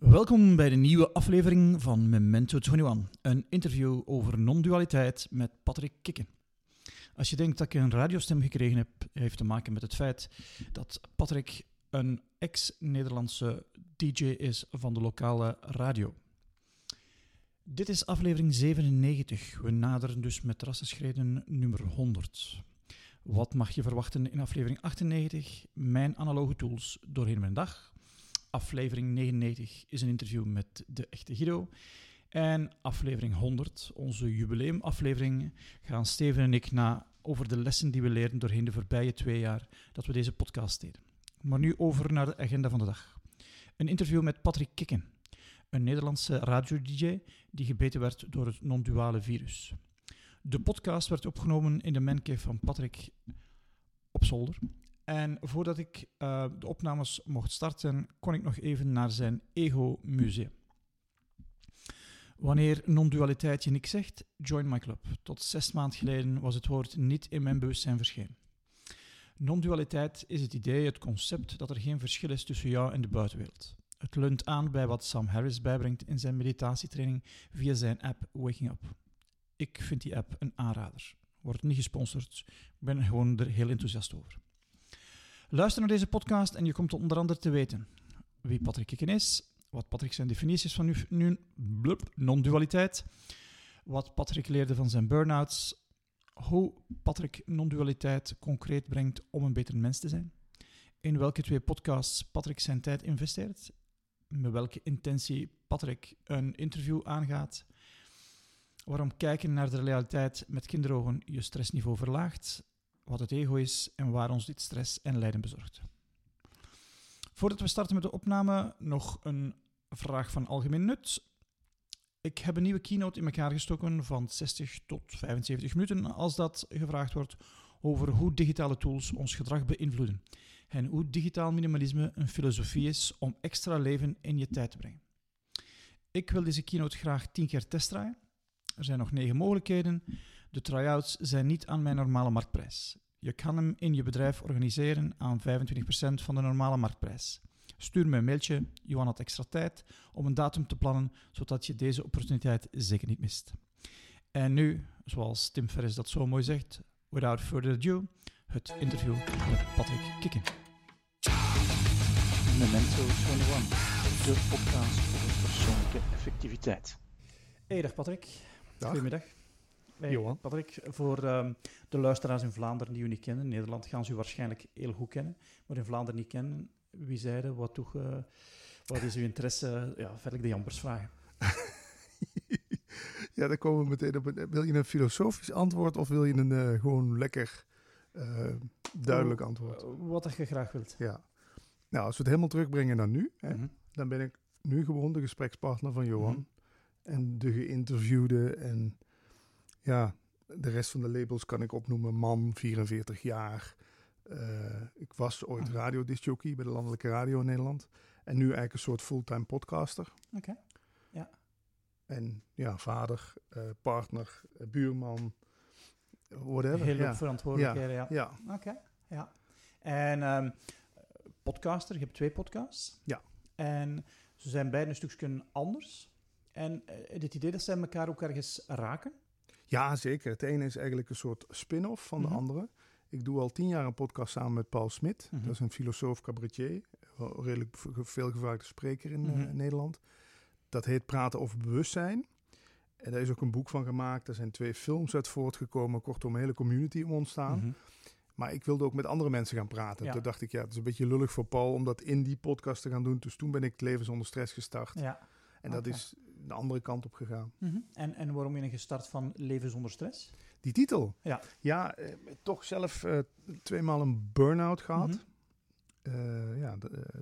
Welkom bij de nieuwe aflevering van Memento 21, een interview over non-dualiteit met Patrick Kikken. Als je denkt dat ik een radiostem gekregen heb, heeft te maken met het feit dat Patrick een ex-Nederlandse DJ is van de lokale radio. Dit is aflevering 97. We naderen dus met rassenschreden nummer 100. Wat mag je verwachten in aflevering 98? Mijn analoge tools doorheen mijn dag. Aflevering 99 is een interview met de echte Guido. En aflevering 100, onze jubileumaflevering, gaan Steven en ik na over de lessen die we leerden doorheen de voorbije twee jaar dat we deze podcast deden. Maar nu over naar de agenda van de dag. Een interview met Patrick Kikken, een Nederlandse radio-dj die gebeten werd door het non-duale virus. De podcast werd opgenomen in de mancave van Patrick op zolder. En voordat ik uh, de opnames mocht starten, kon ik nog even naar zijn Ego-museum. Wanneer non-dualiteit je niks zegt, join my club. Tot zes maanden geleden was het woord niet in mijn bewustzijn verschenen. Non-dualiteit is het idee, het concept dat er geen verschil is tussen jou en de buitenwereld. Het leunt aan bij wat Sam Harris bijbrengt in zijn meditatietraining via zijn app Waking Up. Ik vind die app een aanrader. Wordt niet gesponsord, ben gewoon er heel enthousiast over. Luister naar deze podcast en je komt onder andere te weten wie Patrick Kikken is, wat Patrick zijn definities van nu, nu non-dualiteit, wat Patrick leerde van zijn burn-outs, hoe Patrick non-dualiteit concreet brengt om een beter mens te zijn, in welke twee podcasts Patrick zijn tijd investeert, met welke intentie Patrick een interview aangaat, waarom kijken naar de realiteit met kinderogen je stressniveau verlaagt, wat het ego is en waar ons dit stress en lijden bezorgt. Voordat we starten met de opname, nog een vraag van algemeen nut. Ik heb een nieuwe keynote in elkaar gestoken van 60 tot 75 minuten, als dat gevraagd wordt, over hoe digitale tools ons gedrag beïnvloeden en hoe digitaal minimalisme een filosofie is om extra leven in je tijd te brengen. Ik wil deze keynote graag 10 keer testdraaien. Er zijn nog 9 mogelijkheden. De tryouts zijn niet aan mijn normale marktprijs. Je kan hem in je bedrijf organiseren aan 25% van de normale marktprijs. Stuur me een mailtje, Johan had extra tijd, om een datum te plannen, zodat je deze opportuniteit zeker niet mist. En nu, zoals Tim Ferriss dat zo mooi zegt, without further ado, het interview met Patrick Kikken. Memento 21, de podcast over persoonlijke effectiviteit. Hey, dag Patrick. Dag. Goedemiddag. Hey, Johan. Patrick, voor um, de luisteraars in Vlaanderen die u niet kennen, in Nederland gaan ze u waarschijnlijk heel goed kennen, maar in Vlaanderen niet kennen, wie zeiden, wat, toch, uh, wat is uw interesse? Ja, verder de jampers vragen. ja, dan komen we meteen op. Een, wil je een filosofisch antwoord of wil je een uh, gewoon lekker uh, duidelijk antwoord? Wat dat je graag wilt. Ja. Nou, als we het helemaal terugbrengen naar nu, hè, mm -hmm. dan ben ik nu gewoon de gesprekspartner van Johan. Mm -hmm. En de geïnterviewde en ja, de rest van de labels kan ik opnoemen. Man, 44 jaar. Uh, ik was ooit radiodiscjockey bij de Landelijke Radio in Nederland. En nu eigenlijk een soort fulltime podcaster. Oké, okay. ja. En ja, vader, uh, partner, uh, buurman, whatever. Heel veel ja. verantwoordelijkheden, ja. ja. Oké, okay. ja. En um, podcaster, je hebt twee podcasts. Ja. En ze zijn beide een stukje anders. En het idee dat zij elkaar ook ergens raken. Ja, zeker. Het ene is eigenlijk een soort spin-off van mm -hmm. de andere. Ik doe al tien jaar een podcast samen met Paul Smit. Mm -hmm. Dat is een filosoof cabaretier. Redelijk veel gevraagde spreker in mm -hmm. uh, Nederland. Dat heet Praten over bewustzijn. En daar is ook een boek van gemaakt. Er zijn twee films uit voortgekomen. Kortom, een hele community om ontstaan. Maar ik wilde ook met andere mensen gaan praten. Ja. Toen dacht ik, ja, het is een beetje lullig voor Paul om dat in die podcast te gaan doen. Dus toen ben ik het leven zonder stress gestart. Ja. En dat is de andere kant op gegaan. Mm -hmm. en, en waarom ben je gestart van Leven zonder stress? Die titel? Ja. Ja, eh, toch zelf uh, tweemaal een burn-out gehad. Mm -hmm. uh, ja,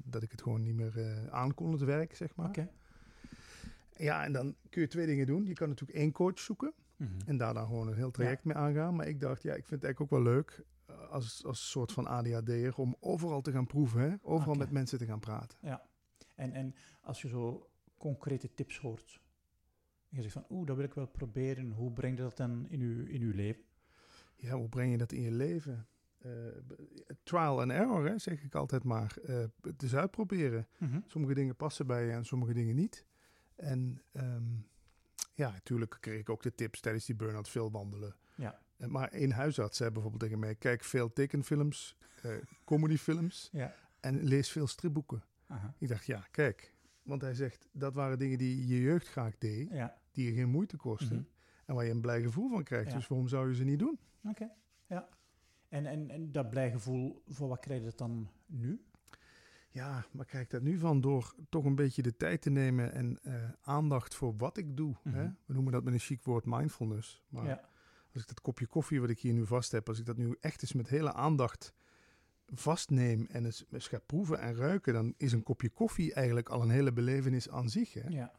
dat ik het gewoon niet meer aan kon, het werk, zeg maar. Oké. Okay. Ja, en dan kun je twee dingen doen. Je kan natuurlijk één coach zoeken. Mm -hmm. En daar dan gewoon een heel traject ja. mee aangaan. Maar ik dacht, ja, ik vind het eigenlijk ook wel leuk... als, als soort van ADHD'er... om overal te gaan proeven, hè? Overal okay. met mensen te gaan praten. Ja. En, en als je zo concrete tips hoort. En je zegt van, oeh, dat wil ik wel proberen. Hoe breng je dat dan in uw, in uw leven? Ja, hoe breng je dat in je leven? eh, trial and error, hè, zeg ik altijd maar. Eh, het is uitproberen. Mhm. Sommige dingen passen bij je en sommige dingen niet. En ehm, ja, natuurlijk kreeg ik ook de tips tijdens die burn-out veel wandelen. Ja. En Maar één huisarts zei bijvoorbeeld tegen mij, kijk veel tekenfilms, eh comedyfilms Ja. en lees veel stripboeken. Aha. Ik dacht, ja, kijk. Want hij zegt, dat waren dingen die je jeugd graag deed, Ja. die je geen moeite kosten. Mhm. En waar je een blij gevoel van krijgt. Ja. Dus waarom zou je ze niet doen? Oké. Ja. En, en, en dat blijgevoel, voor wat krijg je dat dan nu? Ja, maar krijg ik dat nu van door toch een beetje de tijd te nemen en eh, aandacht voor wat ik doe. hè? Mhm. We noemen dat met een chic woord mindfulness. Maar ja. als ik dat kopje koffie wat ik hier nu vast heb, als ik dat nu echt eens met hele aandacht vastneem en eens, eens ga proeven en ruiken, dan is een kopje koffie eigenlijk al een hele belevenis aan zich. Hè? Ja.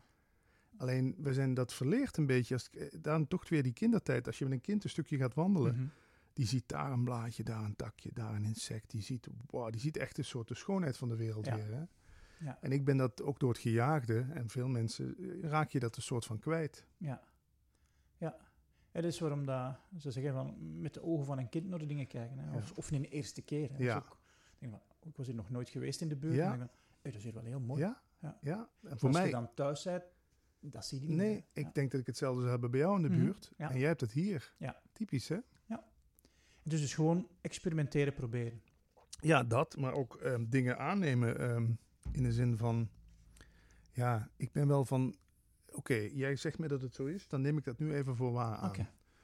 Alleen, we zijn dat verleerd een beetje. Als, eh, daarom toch weer die kindertijd. Als je met een kind een stukje gaat wandelen, Mhm. die ziet daar een blaadje, daar een takje, daar een insect. Die ziet, wow, die ziet echt een soort de schoonheid van de wereld Ja. weer. Hè? Ja. En ik ben dat ook door het gejaagde. En veel mensen eh, raak je dat een soort van kwijt. Ja. Ja. Het is waarom dat, ze zeggen van met de ogen van een kind naar de dingen kijken. Hè? Ja. Of, of een eerste keer. Hè? Ja. ook, denk van, ik was hier nog nooit geweest in de buurt. Ja. En ik denk van, hey, dat is hier wel heel mooi. Ja? Ja. Ja. En Voor als mij, je dan thuis bent, dat zie je niet nee, meer. ik Ja. denk dat ik hetzelfde zou hebben bij jou in de Mhm. buurt. Ja. En jij hebt het hier. Ja. Typisch, hè? Dus, dus gewoon experimenteren, proberen. Ja, dat. Maar ook ehm, dingen aannemen. ehm, in de zin van, ja, ik ben wel van, oké, jij zegt me dat het zo is, dan neem ik dat nu even voor waar aan.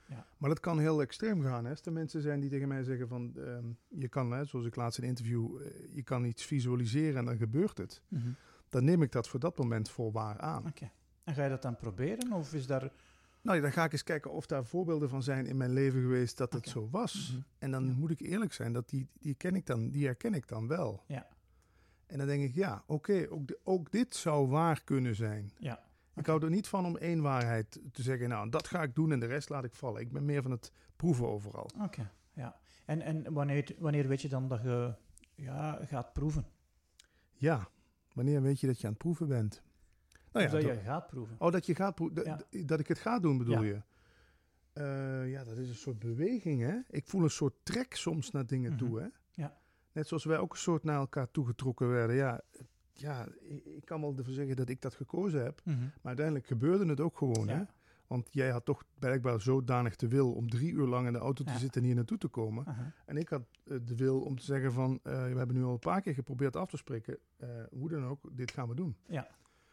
Ja. Maar dat kan heel extreem gaan. Hè? Als er mensen zijn die tegen mij zeggen van, ehm, je kan, hè, zoals ik laatst in een interview, eh, je kan iets visualiseren en dan gebeurt het. Mhm. Dan neem ik dat voor dat moment voor waar aan. Oké. En ga je dat dan proberen? Of is daar... Nou, ja, dan ga ik eens kijken of daar voorbeelden van zijn in mijn leven geweest dat het zo was. Mhm. En dan Ja. moet ik eerlijk zijn, dat die, die, ken ik dan, die herken ik dan wel. Ja. En dan denk ik, ja, oké, ook, ook dit zou waar kunnen zijn. Ja. Ik hou er niet van om één waarheid te zeggen, nou, dat ga ik doen en de rest laat ik vallen. Ik ben meer van het proeven overal. Oké. Ja. En, en wanneer, wanneer weet je dan dat je ja, gaat proeven? Ja, wanneer weet je dat je aan het proeven bent? Nou ja, dat je gaat proeven? Oh, dat je gaat proeven. Ja. Dat ik het ga doen, bedoel Ja. je? Eh, ja, dat is een soort beweging, hè? Ik voel een soort trek soms naar dingen Mhm. toe, hè? Ja. Net zoals wij ook een soort naar elkaar toegetrokken werden. Ja, ja ik, ik kan wel ervoor zeggen dat ik dat gekozen heb. Mhm. Maar uiteindelijk gebeurde het ook gewoon, hè? Ja. Want jij had toch blijkbaar zodanig de wil om drie uur lang in de auto te Ja. zitten en hier naartoe te komen. En ik had eh, de wil om te zeggen van, eh, we hebben nu al een paar keer geprobeerd af te spreken. eh, hoe dan ook, dit gaan we doen.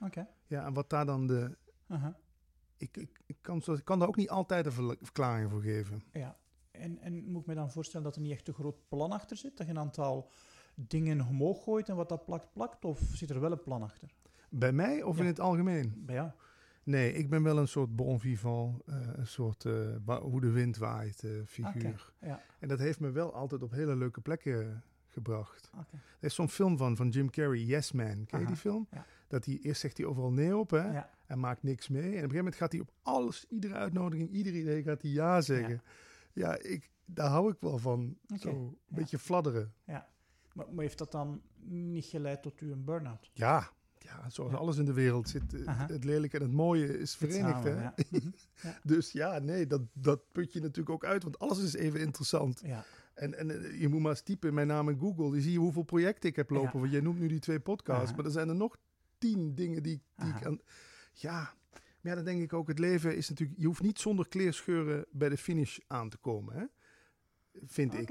Oké. Ja, en wat daar dan de... Ik, ik, ik, kan, ik kan daar ook niet altijd een verklaring voor geven. Ja. En, en moet ik me dan voorstellen dat er niet echt een groot plan achter zit? Dat je een aantal dingen omhoog gooit en wat dat plakt, plakt? Of zit er wel een plan achter? Bij mij of Ja. in het algemeen? Bij jou? Nee, ik ben wel een soort bon vivant, eh, een soort eh, hoe de wind waait eh, figuur. Oké. Ja. En dat heeft me wel altijd op hele leuke plekken gebracht. Oké. Er is zo'n film van, van Jim Carrey, Yes Man. Ken je die film? ja. Dat hij eerst zegt hij overal nee op, hè? Ja. En maakt niks mee. En op een gegeven moment gaat hij op alles, iedere uitnodiging, ieder idee gaat hij ja zeggen. Ja, ik, daar hou ik wel van. Zo een ja. beetje fladderen. Maar, maar heeft dat dan niet geleid tot u een burn-out? Ja, ja zoals Ja. alles in de wereld zit. eh, Aha. Het lelijke en het mooie is verenigd, samen, hè? Ja. Mhm. Dus ja, nee, dat, dat put je natuurlijk ook uit, want alles is even interessant. ja. En, en eh, je moet maar eens typen mijn naam in Google. Dan zie je hoeveel projecten ik heb lopen. Want jij noemt nu die twee podcasts, Aha. maar er zijn er nog tien dingen die, die ik aan... Ja, maar ja, dan denk ik ook, het leven is natuurlijk... Je hoeft niet zonder kleerscheuren bij de finish aan te komen, hè? Vind ik.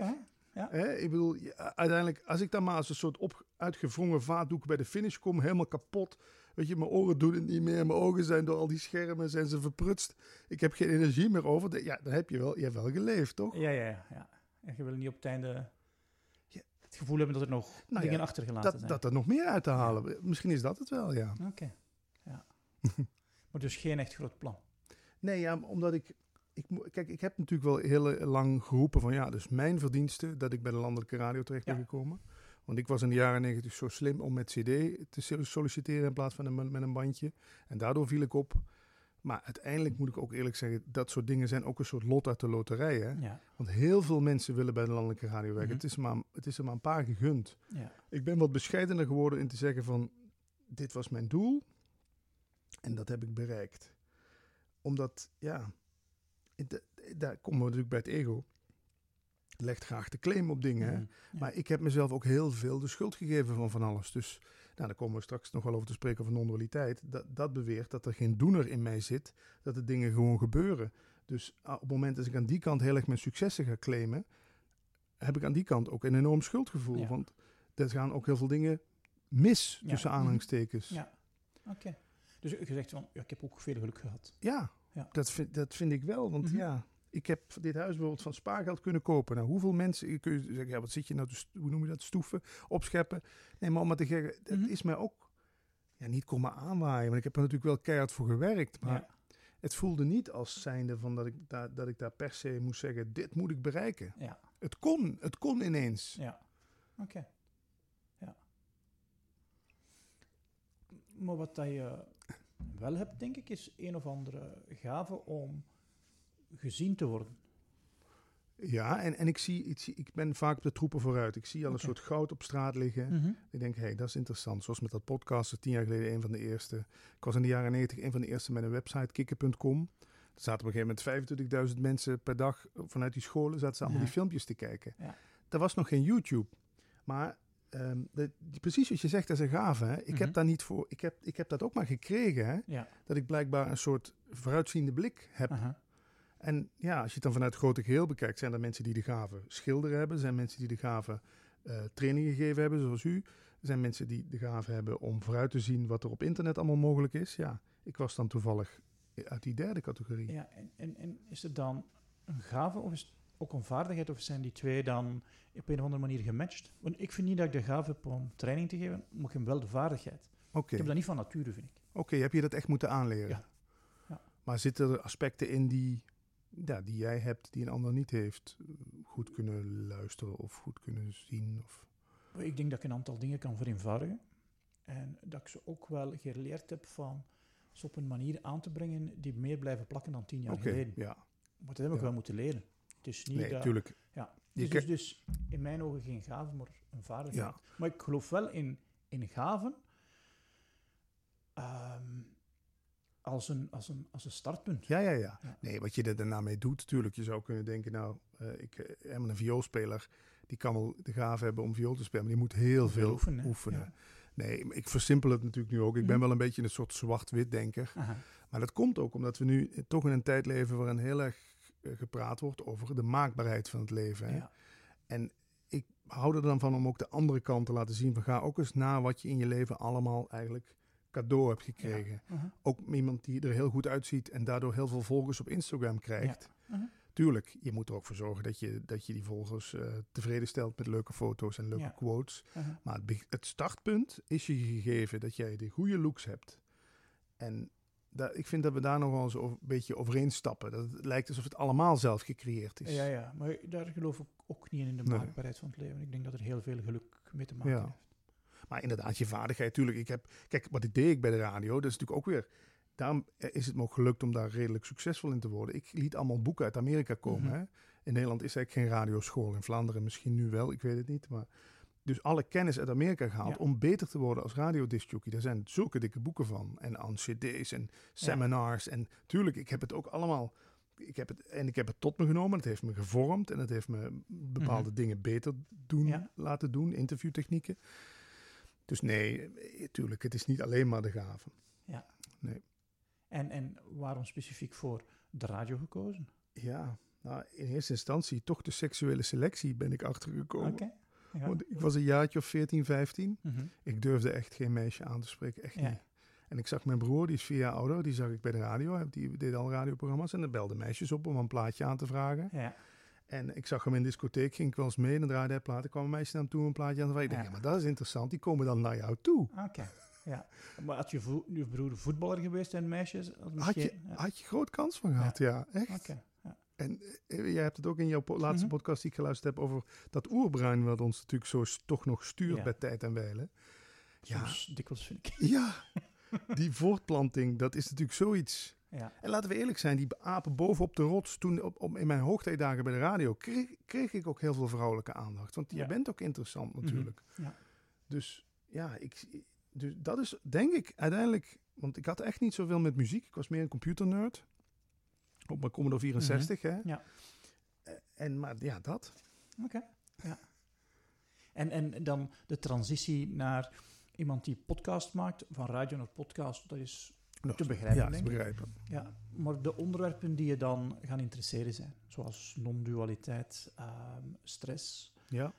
Hè? Ik bedoel, ja, uiteindelijk, als ik dan maar als een soort op, uitgewrongen vaatdoek bij de finish kom, helemaal kapot. Weet je, mijn oren doen het niet meer. Mijn ogen zijn door al die schermen zijn ze verprutst. Ik heb geen energie meer over. Ja, dan heb je wel, je hebt wel geleefd, toch? Ja, ja, ja, ja. En je wil niet op het einde Ja. het gevoel hebben dat er nog Nou dingen ja, achtergelaten Dat, zijn. dat er nog meer uit te halen. Misschien is dat het wel, ja. Oké. Ja. maar dus geen echt groot plan. Nee, ja, omdat ik, ik... Kijk, ik heb natuurlijk wel heel lang geroepen van... Ja, dus mijn verdienste dat ik bij de landelijke radio terecht ben Ja. gekomen. Want ik was in de jaren negentig zo slim om met cd te so- solliciteren... in plaats van een, met een bandje. En daardoor viel ik op. Maar uiteindelijk moet ik ook eerlijk zeggen... dat soort dingen zijn ook een soort lot uit de loterij, hè. Ja. Want heel veel mensen willen bij de landelijke radio werken. Mhm. het, is maar, het is er maar een paar gegund. Ja. Ik ben wat bescheidener geworden in te zeggen van... dit was mijn doel en dat heb ik bereikt. Omdat, ja, daar komen we natuurlijk bij het ego. legt graag de claim op dingen. hè. Ja. Maar ik heb mezelf ook heel veel de schuld gegeven van van alles. Dus nou, daar komen we straks nog wel over te spreken over non-dualiteit. Dat, dat beweert dat er geen doener in mij zit, dat de dingen gewoon gebeuren. Dus ah, op het moment dat ik aan die kant heel erg mijn successen ga claimen, heb ik aan die kant ook een enorm schuldgevoel. Ja. Want er gaan ook heel veel dingen mis, Ja. tussen Mhm. aanhalingstekens. Ja, oké. Dus je zegt van, ja, ik heb ook veel geluk gehad. Ja, Ja. Dat, vind, dat vind ik wel. Want Mhm. ja, ik heb dit huis bijvoorbeeld van spaargeld kunnen kopen. Nou, hoeveel mensen kun je zeggen, ja, wat zit je nou te, hoe noem je dat, stoeven, opscheppen? Nee, maar om maar te zeggen, dat Mhm. is mij ook ja, niet komen aanwaaien. Want ik heb er natuurlijk wel keihard voor gewerkt. Maar Ja. het voelde niet als zijnde van dat ik, daar, dat ik daar per se moest zeggen, dit moet ik bereiken. Ja, Het kon, het kon ineens. ja. Oké. Ja. Maar wat dat je wel hebt, denk ik, is een of andere gave om gezien te worden. Ja, en, en ik, zie, ik, zie, ik ben vaak op de troepen vooruit. Ik zie al een soort goud op straat liggen. Mhm. Ik denk, hé, hey, dat is interessant. Zoals met dat podcast, tien jaar geleden een van de eerste. Ik was in de jaren negentig een van de eerste met een website, kikker.com. Er zaten op een gegeven moment 25.000 mensen per dag vanuit die scholen, zaten ze allemaal Ja. die filmpjes te kijken. Ja. Er was nog geen YouTube. Maar ehm, de- die- precies wat je zegt, dat is een gave. Hè? Ik, Mhm. heb daar niet voor, ik, heb, ik heb dat ook maar gekregen, hè? Ja. dat ik blijkbaar een soort vooruitziende blik heb. En ja, als je het dan vanuit het grote geheel bekijkt, zijn er mensen die de gave schilderen hebben. Zijn mensen die de gave eh training gegeven hebben, zoals u. Er zijn mensen die de gave hebben om vooruit te zien wat er op internet allemaal mogelijk is. Ja, ik was dan toevallig uit die derde categorie. Ja, en, en, en is het dan een gave of is ook een vaardigheid? Of zijn die twee dan op een of andere manier gematcht? Want ik vind niet dat ik de gave heb om training te geven, maar ik heb wel de vaardigheid. Oké, Ik heb dat niet van nature, vind ik. Oké, heb je dat echt moeten aanleren? Ja. Ja. Maar zitten er aspecten in die, ja, die jij hebt, die een ander niet heeft? Goed kunnen luisteren of goed kunnen zien? Of... Ik denk dat ik een aantal dingen kan vereenvoudigen. En dat ik ze ook wel geleerd heb van ze op een manier aan te brengen die meer blijven plakken dan tien jaar geleden. ja. Maar dat heb ik Ja. wel moeten leren. Is niet Nee, dat... natuurlijk. Ja. Dus, dus, dus in mijn ogen geen gave, maar een vaardigheid. Ja. Maar ik geloof wel in, in gaven ehm, als, een, als, een, als een startpunt. Ja, ja, ja, Ja. Nee, wat je er daarna mee doet, natuurlijk. Je zou kunnen denken, nou, eh, ik eh, heb een vioolspeler, die kan wel de gave hebben om viool te spelen, maar die moet heel veel oefenen. oefenen. hè. Ja. Nee, ik versimpel het natuurlijk nu ook. Ik ben Mhm. wel een beetje een soort zwart-wit denker. Aha. Maar dat komt ook omdat we nu toch in een tijd leven waarin heel erg eh, gepraat wordt over de maakbaarheid van het leven. Hè? Ja. En ik hou er dan van om ook de andere kant te laten zien. Van ga ook eens na wat je in je leven allemaal eigenlijk cadeau hebt gekregen. Aha. Ook iemand die er heel goed uitziet en daardoor heel veel volgers op Instagram krijgt. Aha. Tuurlijk, je moet er ook voor zorgen dat je, dat je die volgers eh, tevreden stelt met leuke foto's en leuke Ja. quotes. Aha. Maar het, het startpunt is je gegeven dat jij de goede looks hebt. En ik vind dat we daar nog wel eens een beetje overheen stappen. Dat het lijkt alsof het allemaal zelf gecreëerd is. Ja, ja, maar daar geloof ik ook niet in, in de Nee. maakbaarheid van het leven. Ik denk dat er heel veel geluk mee te maken Ja. heeft. Maar inderdaad, je vaardigheid, tuurlijk. Ik heb, kijk, wat ik deed ik bij de radio, dat is natuurlijk ook weer... Daarom eh, is het me ook gelukt om daar redelijk succesvol in te worden. Ik liet allemaal boeken uit Amerika komen. Mhm. hè. In Nederland is eigenlijk geen radioschool. In Vlaanderen misschien nu wel, ik weet het niet. Maar dus alle kennis uit Amerika gehaald Ja. om beter te worden als radiodiscjockey. Daar zijn zulke dikke boeken van. En aan cd's en seminars. En tuurlijk, ik heb het ook allemaal... Ik heb het, en ik heb het tot me genomen. Het heeft me gevormd. En het heeft me bepaalde Mhm. dingen beter doen, Ja. laten doen. Interviewtechnieken. Dus nee, eh, tuurlijk, het is niet alleen maar de gave. En, en waarom specifiek voor de radio gekozen? Ja, nou, in eerste instantie toch de seksuele selectie ben ik achtergekomen. Oké. Ja. Want ik was een jaartje of 14, 15. Mhm. Ik durfde echt geen meisje aan te spreken, echt Ja. niet. En ik zag mijn broer, die is vier jaar ouder, die zag ik bij de radio. Die deed al radioprogramma's en dan belde meisjes op om een plaatje aan te vragen. Ja. En ik zag hem in de discotheek, ging ik wel eens mee en dan draaide hij platen. kwam een meisje naar hem toe een plaatje aan te vragen. Ik denk, Ja. ja, maar dat is interessant, die komen dan naar jou toe. Oké. Ja. Maar had je, je broer voetballer geweest en meisjes? Had, je, ja. had je groot kans van gehad, ja, echt. Oké. En eh, jij hebt het ook in jouw laatste Mhm. podcast die ik geluisterd heb over dat oerbruin wat ons natuurlijk zo toch nog stuurt Ja. bij tijd en wijle. Ja. Dikwijls vind ik. Ja, die voortplanting, dat is natuurlijk zoiets. Ja. En laten we eerlijk zijn, die apen bovenop de rots, toen op, op, in mijn hoogtijdagen bij de radio, kreeg, kreeg ik ook heel veel vrouwelijke aandacht. Want jij Ja. bent ook interessant natuurlijk. Ja. Dus ja, ik, dus dat is denk ik uiteindelijk, want ik had echt niet zoveel met muziek. Ik was meer een computernerd. Op mijn Commodore 64, hè. Ja. Eh, En, maar ja, dat. Oké, ja. En, en dan de transitie naar iemand die podcast maakt, van radio naar podcast, dat is Nou, te begrijpen, Ja, te denk ik. begrijpen. Ja, maar de onderwerpen die je dan gaan interesseren zijn, zoals non-dualiteit, ehm, stress, Ja.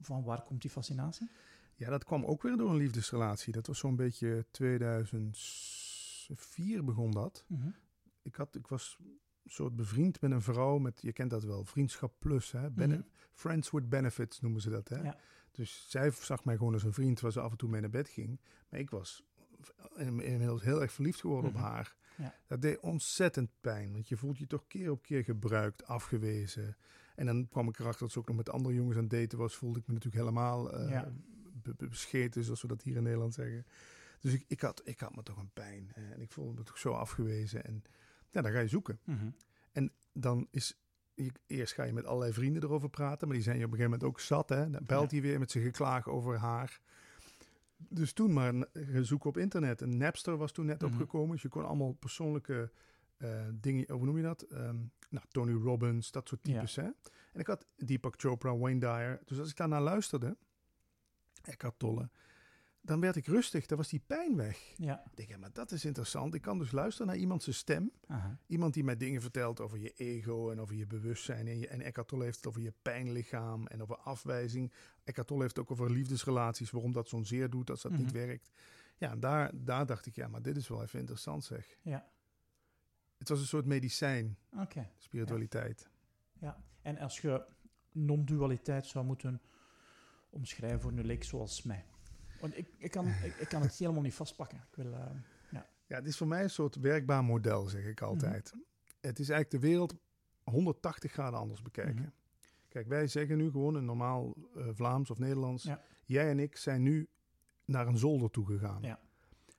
van waar komt die fascinatie? ja, dat kwam ook weer door een liefdesrelatie. Dat was zo'n beetje 2004 begon dat. Ik, had, ik was een soort bevriend met een vrouw met, je kent dat wel, vriendschap plus. Hè? Bene- Mhm. Friends with benefits noemen ze dat. Hè? Ja. Dus zij zag mij gewoon als een vriend waar ze af en toe mee naar bed ging. Maar ik was in- inmiddels heel erg verliefd geworden Mhm. op haar. Ja. Dat deed ontzettend pijn, want je voelt je toch keer op keer gebruikt, afgewezen. En dan kwam ik erachter dat ze ook nog met andere jongens aan het daten was. Voelde ik me natuurlijk helemaal Ja. be- bescheten, zoals we dat hier in Nederland zeggen. Dus ik, ik, had, ik had me toch een pijn. hè. En ik voelde me toch zo afgewezen. En ja, dan ga je zoeken. Mhm. Dan is... je- Eerst ga je met allerlei vrienden erover praten, maar die zijn je op een gegeven moment ook zat. Hè? Dan belt hij weer met zijn geklaag over haar. Dus toen maar zoeken op internet. Een Napster was toen net Mhm. opgekomen. Dus je kon allemaal persoonlijke eh, dingen, hoe noem je dat? Ehm, nou, Tony Robbins, dat soort Ja. types. Hè? En ik had Deepak Chopra, Wayne Dyer. Dus als ik daarnaar luisterde, Eckhart Tolle, dan werd ik rustig. Dan was die pijn weg. Ja. Ik denk, ja, maar dat is interessant. Ik kan dus luisteren naar iemand zijn stem. Aha. Iemand die mij dingen vertelt over je ego en over je bewustzijn. En, je, en Eckhart Tolle heeft het over je pijnlichaam en over afwijzing. Eckhart Tolle heeft het ook over liefdesrelaties, waarom dat zo'n zeer doet als dat niet Mhm. werkt. Ja, en daar, daar dacht ik, ja, maar dit is wel even interessant zeg. Ja. Het was een soort medicijn, Oké. spiritualiteit. Ja. En als je non-dualiteit zou moeten omschrijven voor een leek zoals mij. Want ik, ik, kan, ik, ik kan het helemaal niet vastpakken. Ik wil, eh, Ja, het is voor mij een soort werkbaar model, zeg ik altijd. Mhm. Het is eigenlijk de wereld 180 graden anders bekijken. Mhm. Kijk, wij zeggen nu gewoon een normaal eh, Vlaams of Nederlands. Ja. Jij en ik zijn nu naar een zolder toe gegaan. Ja.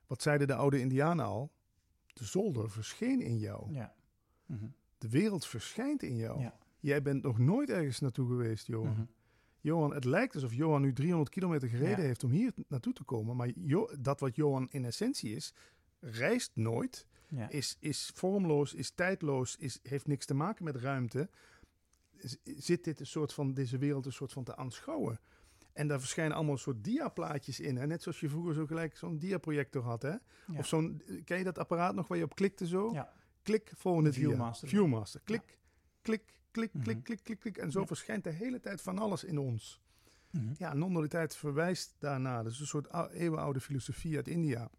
Wat zeiden de oude Indianen al? De zolder verscheen in jou. ja. Mhm. De wereld verschijnt in jou. Ja. Jij bent nog nooit ergens naartoe geweest, Johan. Johan, het lijkt alsof Johan nu 300 kilometer gereden Ja. heeft om hier naartoe te komen. Maar Jo- dat wat Johan in essentie is, reist nooit, Ja. is, is vormloos, is tijdloos, is, heeft niks te maken met ruimte. Zit dit een soort van, deze wereld een soort van te aanschouwen? En daar verschijnen allemaal een soort diaplaatjes in. Hè? Net zoals je vroeger zo gelijk zo'n diaprojector had. Hè? Ja. Of zo'n, ken je dat apparaat nog waar je op klikte zo? Klik, volgende dia. Viewmaster. Viewmaster. Klik, klik, klik, Mhm. klik, klik, klik. En zo Ja. verschijnt de hele tijd van alles in ons. Mhm. Ja, non-dualiteit verwijst daarna. Dat is een soort ou- eeuwenoude filosofie uit India.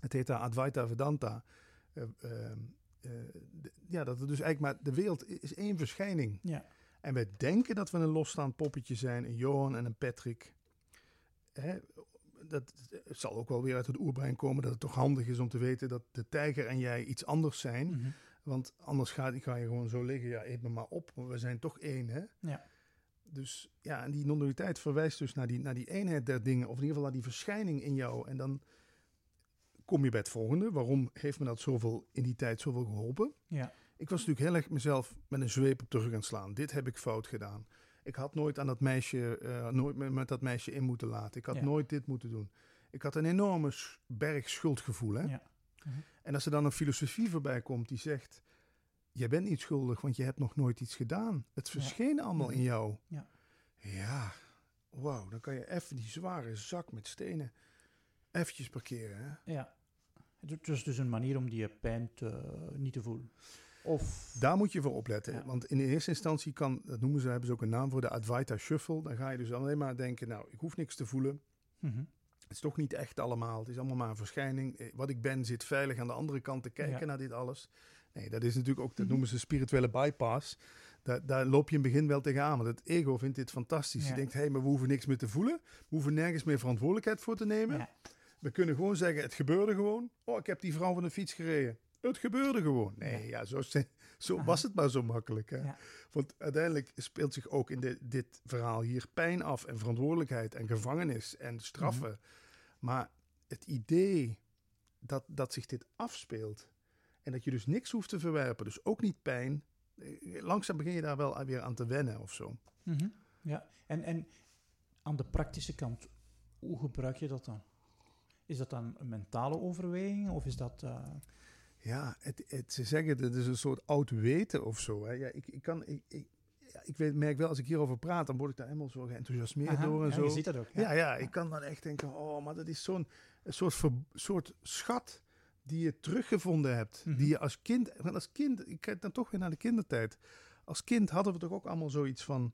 Het heet daar Advaita Vedanta. Eh, ehm, eh, ja, dat het dus eigenlijk maar... De wereld is één verschijning. Ja. En wij denken dat we een losstaand poppetje zijn. Een Johan en een Patrick. Hè, dat het zal ook wel weer uit het oerbrein komen... dat het toch handig is om te weten dat de tijger en jij iets anders zijn. Mhm. Want anders ga, ga je gewoon zo liggen. Ja, eet me maar op. Want we zijn toch één, hè? Ja. Dus ja, en die non-dualiteit verwijst dus naar die, naar die eenheid der dingen. Of in ieder geval naar die verschijning in jou. En dan kom je bij het volgende. Waarom heeft me dat zoveel in die tijd zoveel geholpen? Ja. Ik was natuurlijk heel erg mezelf met een zweep op de rug aan het slaan. Dit heb ik fout gedaan. Ik had nooit aan dat meisje, eh, nooit met, dat meisje in moeten laten. Ik had Ja. nooit dit moeten doen. Ik had een enorme berg schuldgevoel. Hè? Ja. Mhm. En als er dan een filosofie voorbij komt die zegt... Je bent niet schuldig, want je hebt nog nooit iets gedaan. Het verscheen allemaal in jou. Ja. Ja, wauw. Dan kan je even die zware zak met stenen eventjes parkeren. Hè? Ja. Het is dus een manier om die pijn te, niet te voelen. Of... Daar moet je voor opletten. Ja. Want in de eerste instantie kan, dat noemen ze, hebben ze ook een naam voor, de Advaita Shuffle. Dan ga je dus alleen maar denken, nou, ik hoef niks te voelen. Mhm. Het is toch niet echt allemaal. Het is allemaal maar een verschijning. Eh, Wat ik ben zit veilig aan de andere kant te kijken Ja. naar dit alles. Nee, dat is natuurlijk ook, dat Mhm. noemen ze spirituele bypass. Daar, daar loop je in het begin wel tegenaan. Want het ego vindt dit fantastisch. Ja. Je denkt, hé, hey, maar we hoeven niks meer te voelen. We hoeven nergens meer verantwoordelijkheid voor te nemen. Ja. We kunnen gewoon zeggen, het gebeurde gewoon. Oh, ik heb die vrouw van de fiets gereden. Het gebeurde gewoon. Nee, Ja. ja, zo, zo was het maar zo makkelijk. Hè? Ja. Want uiteindelijk speelt zich ook in de, dit verhaal hier pijn af en verantwoordelijkheid en gevangenis en straffen. Mhm. Maar het idee dat, dat zich dit afspeelt en dat je dus niks hoeft te verwerpen, dus ook niet pijn, eh, langzaam begin je daar wel weer aan te wennen of zo. Mhm. Ja. En, en aan de praktische kant, hoe gebruik je dat dan? Is dat dan een mentale overweging of is dat... eh, Ja, het, het, ze zeggen dat is een soort oud weten of zo. Hè. Ja, ik, ik kan, ik, ik, ik weet, merk wel, als ik hierover praat, dan word ik daar helemaal zo geenthousiasmeerd Aha, door en ja, zo. Je ziet dat ook. Ja, ja, ik kan dan echt denken, oh, maar dat is zo'n een soort, ver- soort schat die je teruggevonden hebt. Mhm. Die je als kind, want als kind, ik kijk dan toch weer naar de kindertijd. Als kind hadden we toch ook allemaal zoiets van,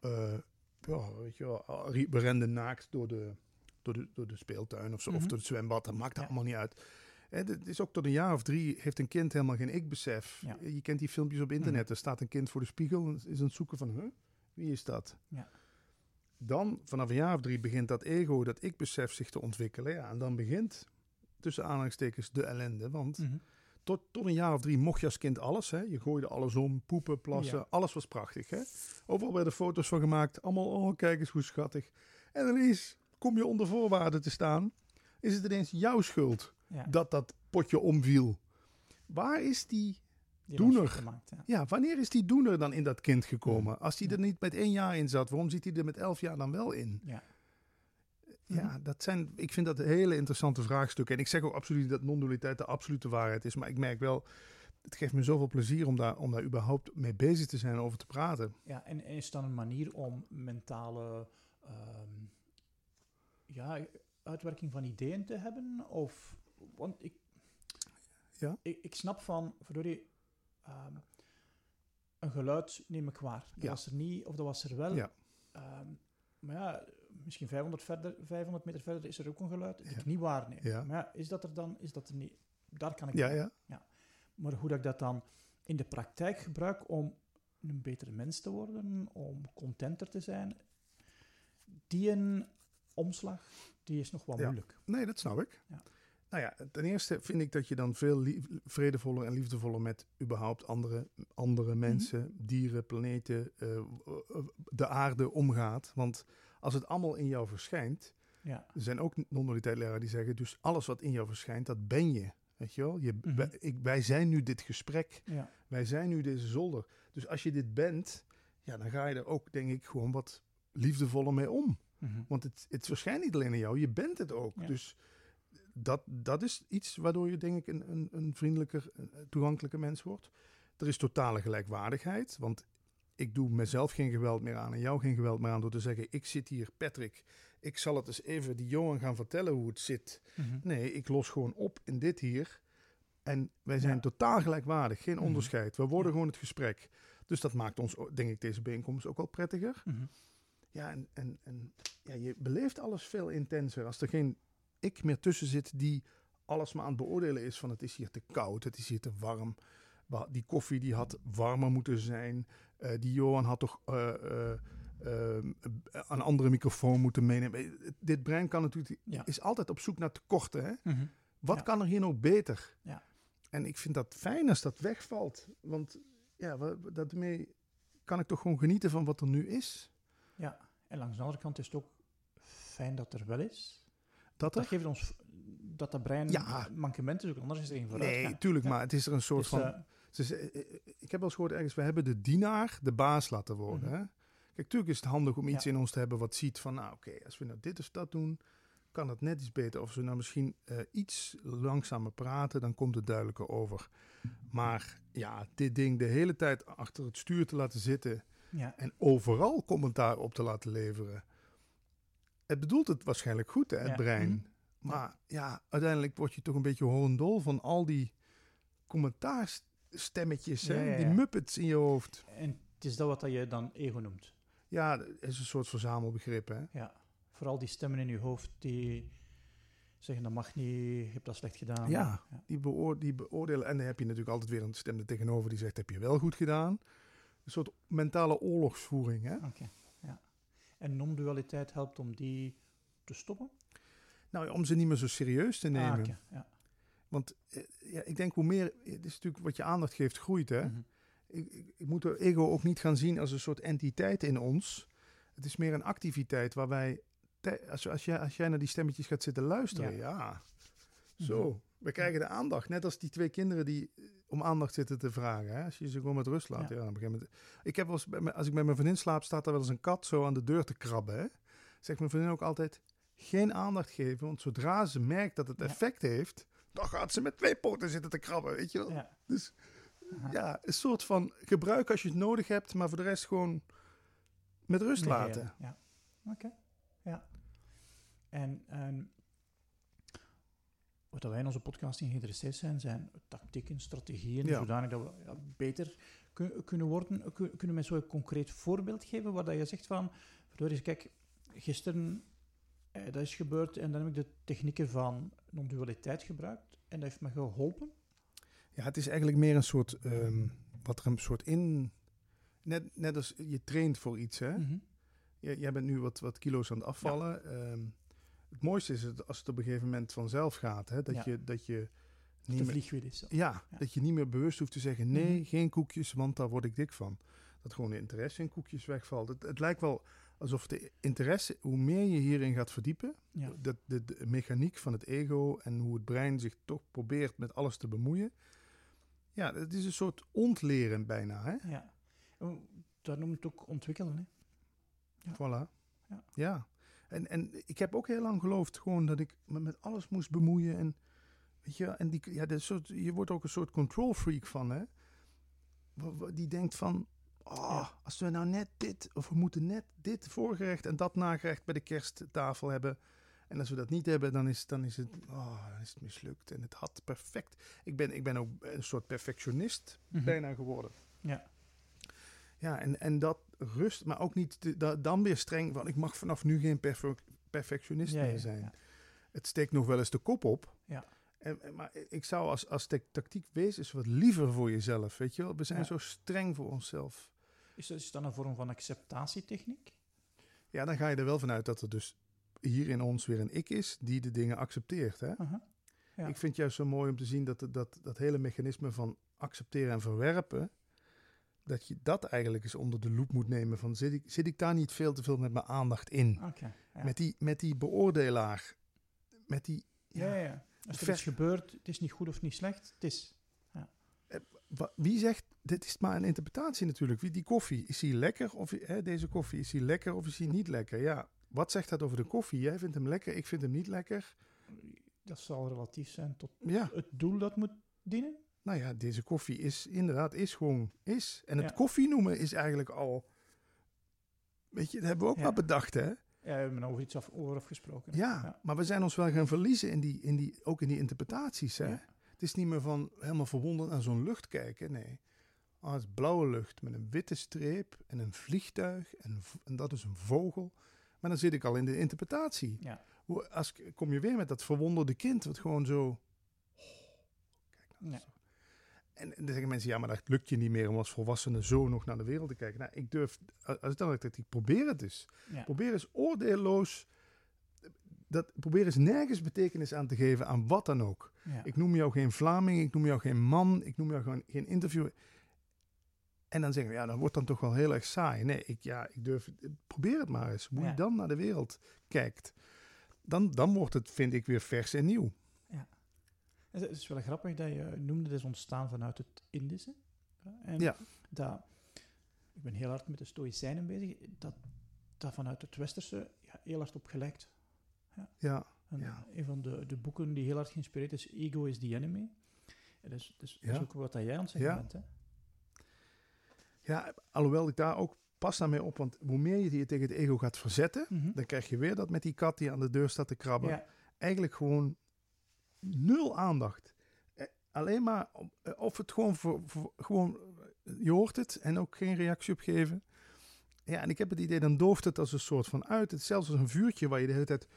eh, ja, weet je wel, we renden naakt door de, door de, door de speeltuin of zo, of Mhm. door het zwembad, dat maakt allemaal niet uit. Het is ook tot een jaar of drie heeft een kind helemaal geen ik-besef. Ja. Je kent die filmpjes op internet. Mhm. Er staat een kind voor de spiegel en is aan het zoeken van, huh, wie is dat? Ja. Dan, vanaf een jaar of drie, begint dat ego, dat ik-besef zich te ontwikkelen. Ja, en dan begint, tussen aanhalingstekens, de ellende. Want Mhm. tot, tot een jaar of drie mocht je als kind alles. Hè? Je gooide alles om, poepen, plassen, Ja. alles was prachtig. Hè? Overal werden foto's van gemaakt. Allemaal, oh kijk eens hoe schattig. En ineens kom je onder voorwaarden te staan. Is het ineens jouw schuld Ja, dat dat potje omviel? Waar is die die doener. gemaakt, ja. ja, wanneer is die doener dan in dat kind gekomen? Als die er niet met één jaar in zat, waarom zit hij er met elf jaar dan wel in? Ja. Ja, dat zijn, ik vind dat hele interessante vraagstukken. En ik zeg ook absoluut niet dat non-dualiteit de absolute waarheid is. Maar ik merk wel, het geeft me zoveel plezier om daar, om daar überhaupt mee bezig te zijn en over te praten. Ja, en is dan een manier om mentale ehm, ja, uitwerking van ideeën te hebben? Of, want ik, Ja? ik, ik snap van, verdorie, ehm, een geluid neem ik waar. Dat Ja. was er niet, of dat was er wel. Ja. Ehm, maar ja, misschien 500, verder, 500 meter verder is er ook een geluid dat Ja. ik niet waarneem. Ja. Maar ja, is dat er dan, is dat er niet? Daar kan ik Ja, wel. ja. Maar hoe dat ik dat dan in de praktijk gebruik om een betere mens te worden, om contenter te zijn, die een omslag, die is nog wel Ja. moeilijk. Nee, dat snap ik. Ja. Nou ja, ten eerste vind ik dat je dan veel vredevoller en liefdevoller met überhaupt andere, andere Mhm. mensen, dieren, planeten, eh, de aarde omgaat. Want als het allemaal in jou verschijnt, Ja. er zijn ook non-dualiteit die zeggen, dus alles wat in jou verschijnt, dat ben je. Weet je wel? Je, Mhm. wij, ik, wij zijn nu dit gesprek. Ja. Wij zijn nu deze zolder. Dus als je dit bent, ja, dan ga je er ook, denk ik, gewoon wat liefdevoller mee om. Mhm. Want het, het verschijnt niet alleen aan jou, je bent het ook. Ja. Dus dat, dat is iets waardoor je, denk ik, een, een, een vriendelijker, een toegankelijker mens wordt. Er is totale gelijkwaardigheid, want ik doe mezelf geen geweld meer aan en jou geen geweld meer aan door te zeggen, ik zit hier, Patrick, ik zal het eens even die Johan gaan vertellen hoe het zit. Mhm. Nee, ik los gewoon op in dit hier. En wij zijn Ja. totaal gelijkwaardig, geen Mhm. onderscheid. We worden Ja. gewoon het gesprek. Dus dat maakt ons, denk ik, deze bijeenkomst ook wel prettiger. Mhm. Ja, en, en, en ja, je beleeft alles veel intenser. Als er geen ik meer tussen zit die alles maar aan het beoordelen is van het is hier te koud, het is hier te warm. Wa- Die koffie die had warmer moeten zijn. Eh, die Johan had toch eh, eh, een andere microfoon moeten meenemen. Dit brein kan natuurlijk, Ja. is altijd op zoek naar tekorten. Hè? Mhm. Wat Ja. kan er hier nog beter? Ja. En ik vind dat fijn als dat wegvalt. Want ja, daarmee kan ik toch gewoon genieten van wat er nu is. Ja, en langs de andere kant is het ook fijn dat er wel is. Dat Dat geeft ons dat dat brein Ja. mankement is, ook anders is er geen vooruitgang. Nee, tuurlijk, maar het is er een soort Dus, van... eh, Ze ze- eh, eh, ik heb wel eens gehoord ergens, we hebben de dienaar de baas laten worden. Mhm. hè? Kijk, natuurlijk is het handig om iets Ja. in ons te hebben wat ziet van, nou oké, als we nou dit of dat doen, kan het net iets beter. Of we nou misschien eh, iets langzamer praten, dan komt het duidelijker over. Maar ja, dit ding de hele tijd achter het stuur te laten zitten ja. en overal commentaar op te laten leveren. Het bedoelt het waarschijnlijk goed, hè, het Ja. brein. Mhm. Maar ja, uiteindelijk word je toch een beetje horendol van al die commentaarstemmetjes? Ja, die muppets in je hoofd. En het is dat wat je dan ego noemt. Ja, dat is een soort verzamelbegrip, hè? Ja. Vooral die stemmen in je hoofd die zeggen dat mag niet, je hebt dat slecht gedaan. Ja. ja. Die, beoor- die beoordelen. En dan heb je natuurlijk altijd weer een stem er tegenover die zegt, heb je wel goed gedaan? Een soort mentale oorlogsvoering, hè? En non-dualiteit helpt om die te stoppen? Nou, om ze niet meer zo serieus te nemen. Ah, ja. Want eh, ja, ik denk hoe meer, het is natuurlijk wat je aandacht geeft, groeit, hè? Mhm. ik, ik, ik moet de ego ook niet gaan zien als een soort entiteit in ons. Het is meer een activiteit waar wij, als, als, jij, als jij naar die stemmetjes gaat zitten luisteren, ja, zo, Mhm. we krijgen de aandacht. Net als die twee kinderen die om aandacht zitten te vragen. Hè? Als je ze gewoon met rust laat. Ja. Ja. op een gegeven moment. Ik heb wel eens, als ik met mijn vriendin slaap, staat er wel eens een kat zo aan de deur te krabben. Hè? Zegt mijn vriendin ook altijd, geen aandacht geven, want zodra ze merkt dat het Ja. effect heeft, dan gaat ze met twee poten zitten te krabben, weet je wel. Ja. Dus ja, een soort van gebruik als je het nodig hebt, maar voor de rest gewoon met rust laten. Ja, oké. Ja. En, en wat wij in onze podcasting geïnteresseerd zijn, zijn tactieken, strategieën, Ja. zodanig dat we ja, beter kun- kunnen worden. Kun- Kunnen we zo'n concreet voorbeeld geven waar dat je zegt van, verdorie, kijk, gisteren eh, dat is gebeurd en dan heb ik de technieken van non-dualiteit gebruikt en dat heeft me geholpen. Ja, het is eigenlijk meer een soort, ehm, wat er een soort in, net, net als je traint voor iets, hè. Mhm. Jij, jij bent nu wat, wat kilo's aan het afvallen. Ehm, het mooiste is het als het op een gegeven moment vanzelf gaat, hè. Dat Ja. je, dat je niet meer, weer is. ja, Ja. dat je niet meer bewust hoeft te zeggen, nee, Mhm. geen koekjes, want daar word ik dik van. Dat gewoon de interesse in koekjes wegvalt. Het, het lijkt wel alsof de interesse, hoe meer je hierin gaat verdiepen, Ja. dat de, de mechaniek van het ego en hoe het brein zich toch probeert met alles te bemoeien. Ja, het is een soort ontleren bijna. Hè? ja. Oh, Dat noemt het ook ontwikkelen. Hè? Ja. Voilà. Ja. Ja. En, en ik heb ook heel lang geloofd gewoon dat ik me met alles moest bemoeien. En, weet je, en die, ja, dat soort, je wordt ook een soort control freak van, hè. Die denkt van, oh, als we nou net dit, of we moeten net dit voorgerecht en dat nagerecht bij de kersttafel hebben. En als we dat niet hebben, dan is, dan is, het, oh, dan is het mislukt. En het had perfect. Ik ben, ik ben ook een soort perfectionist Mhm. bijna geworden. Ja. Ja, en, en dat rust, maar ook niet te- da- dan weer streng van ik mag vanaf nu geen perfe- perfectionist Ja, meer zijn. ja. Het steekt nog wel eens de kop op. Ja. En, maar ik zou als, als ta- tactiek wees eens wat liever voor jezelf, weet je wel. We zijn zo streng voor onszelf. Is dat, is dat een vorm van acceptatietechniek? Ja, dan ga je er wel vanuit dat er dus hier in ons weer een ik is die de dingen accepteert. Hè? Aha. Ja. Ik vind het juist zo mooi om te zien dat, dat dat hele mechanisme van accepteren en verwerpen, dat je dat eigenlijk eens onder de loep moet nemen. Van zit ik, zit ik daar niet veel te veel met mijn aandacht in? Ja. Met, die, met die beoordelaar. Met die. ja, Ja. Als er Ver- iets gebeurt, het is niet goed of niet slecht, het is. wa- Wie zegt, dit is maar een interpretatie natuurlijk. Wie die koffie, is die lekker? Of hè, deze koffie, is die lekker of is die niet lekker? Ja, wat zegt dat over de koffie? Jij vindt hem lekker, ik vind hem niet lekker. Dat zal relatief zijn tot het doel dat moet dienen. Nou ja, deze koffie is inderdaad, is gewoon, is. En het Ja. koffie noemen is eigenlijk al, weet je, dat hebben we ook Ja. wel bedacht hè. Ja, we hebben over iets af, over afgesproken. Ja, maar we zijn ons wel gaan verliezen in die, in die, ook in die interpretaties hè. Ja. Het is niet meer van helemaal verwonderd naar zo'n lucht kijken. Nee. Ah, het is blauwe lucht met een witte streep en een vliegtuig en, en dat is een vogel. Maar dan zit ik al in de interpretatie. Ja. Hoe- Als, kom je weer met dat verwonderde kind, wat gewoon zo... Kijk nou, Ja. En, en dan zeggen mensen, ja, maar dat lukt je niet meer om als volwassene zo nog naar de wereld te kijken. Nou, ik durf, als ik dan dat ik probeer het dus. Ja. Probeer eens oordeelloos, dat, probeer eens nergens betekenis aan te geven aan wat dan ook. Ja. Ik noem jou geen Vlaming, ik noem jou geen man, ik noem jou gewoon geen interviewer. En dan zeggen we, ja, dat wordt dan toch wel heel erg saai. Nee, ik, ja, ik durf, probeer het maar eens. Hoe Ja. je dan naar de wereld kijkt. Dan, dan wordt het, vind ik, weer vers en nieuw. Het is wel grappig dat je noemde, dat is ontstaan vanuit het Indische. En Ja. dat, ik ben heel hard met de Stoïcijnen bezig, dat, dat vanuit het Westerse ja, heel hard op gelijkt. Ja, En Ja. Een van de, de boeken die heel hard geïnspireerd is, Ego is the Enemy. En dat is, dus, dat is ook wat jij aan het zeggen Ja. bent. Hè? ja, alhoewel ik daar ook pas naar mee op, want hoe meer je je tegen het ego gaat verzetten, Mhm. dan krijg je weer dat met die kat die aan de deur staat te krabben. Ja, Eigenlijk gewoon nul aandacht. Eh, alleen maar, eh, of het gewoon, voor, voor- gewoon, eh, je hoort het en ook geen reactie op geven. Ja, en ik heb het idee, dan dooft het als een soort van uit. Het is zelfs als een vuurtje waar je de hele tijd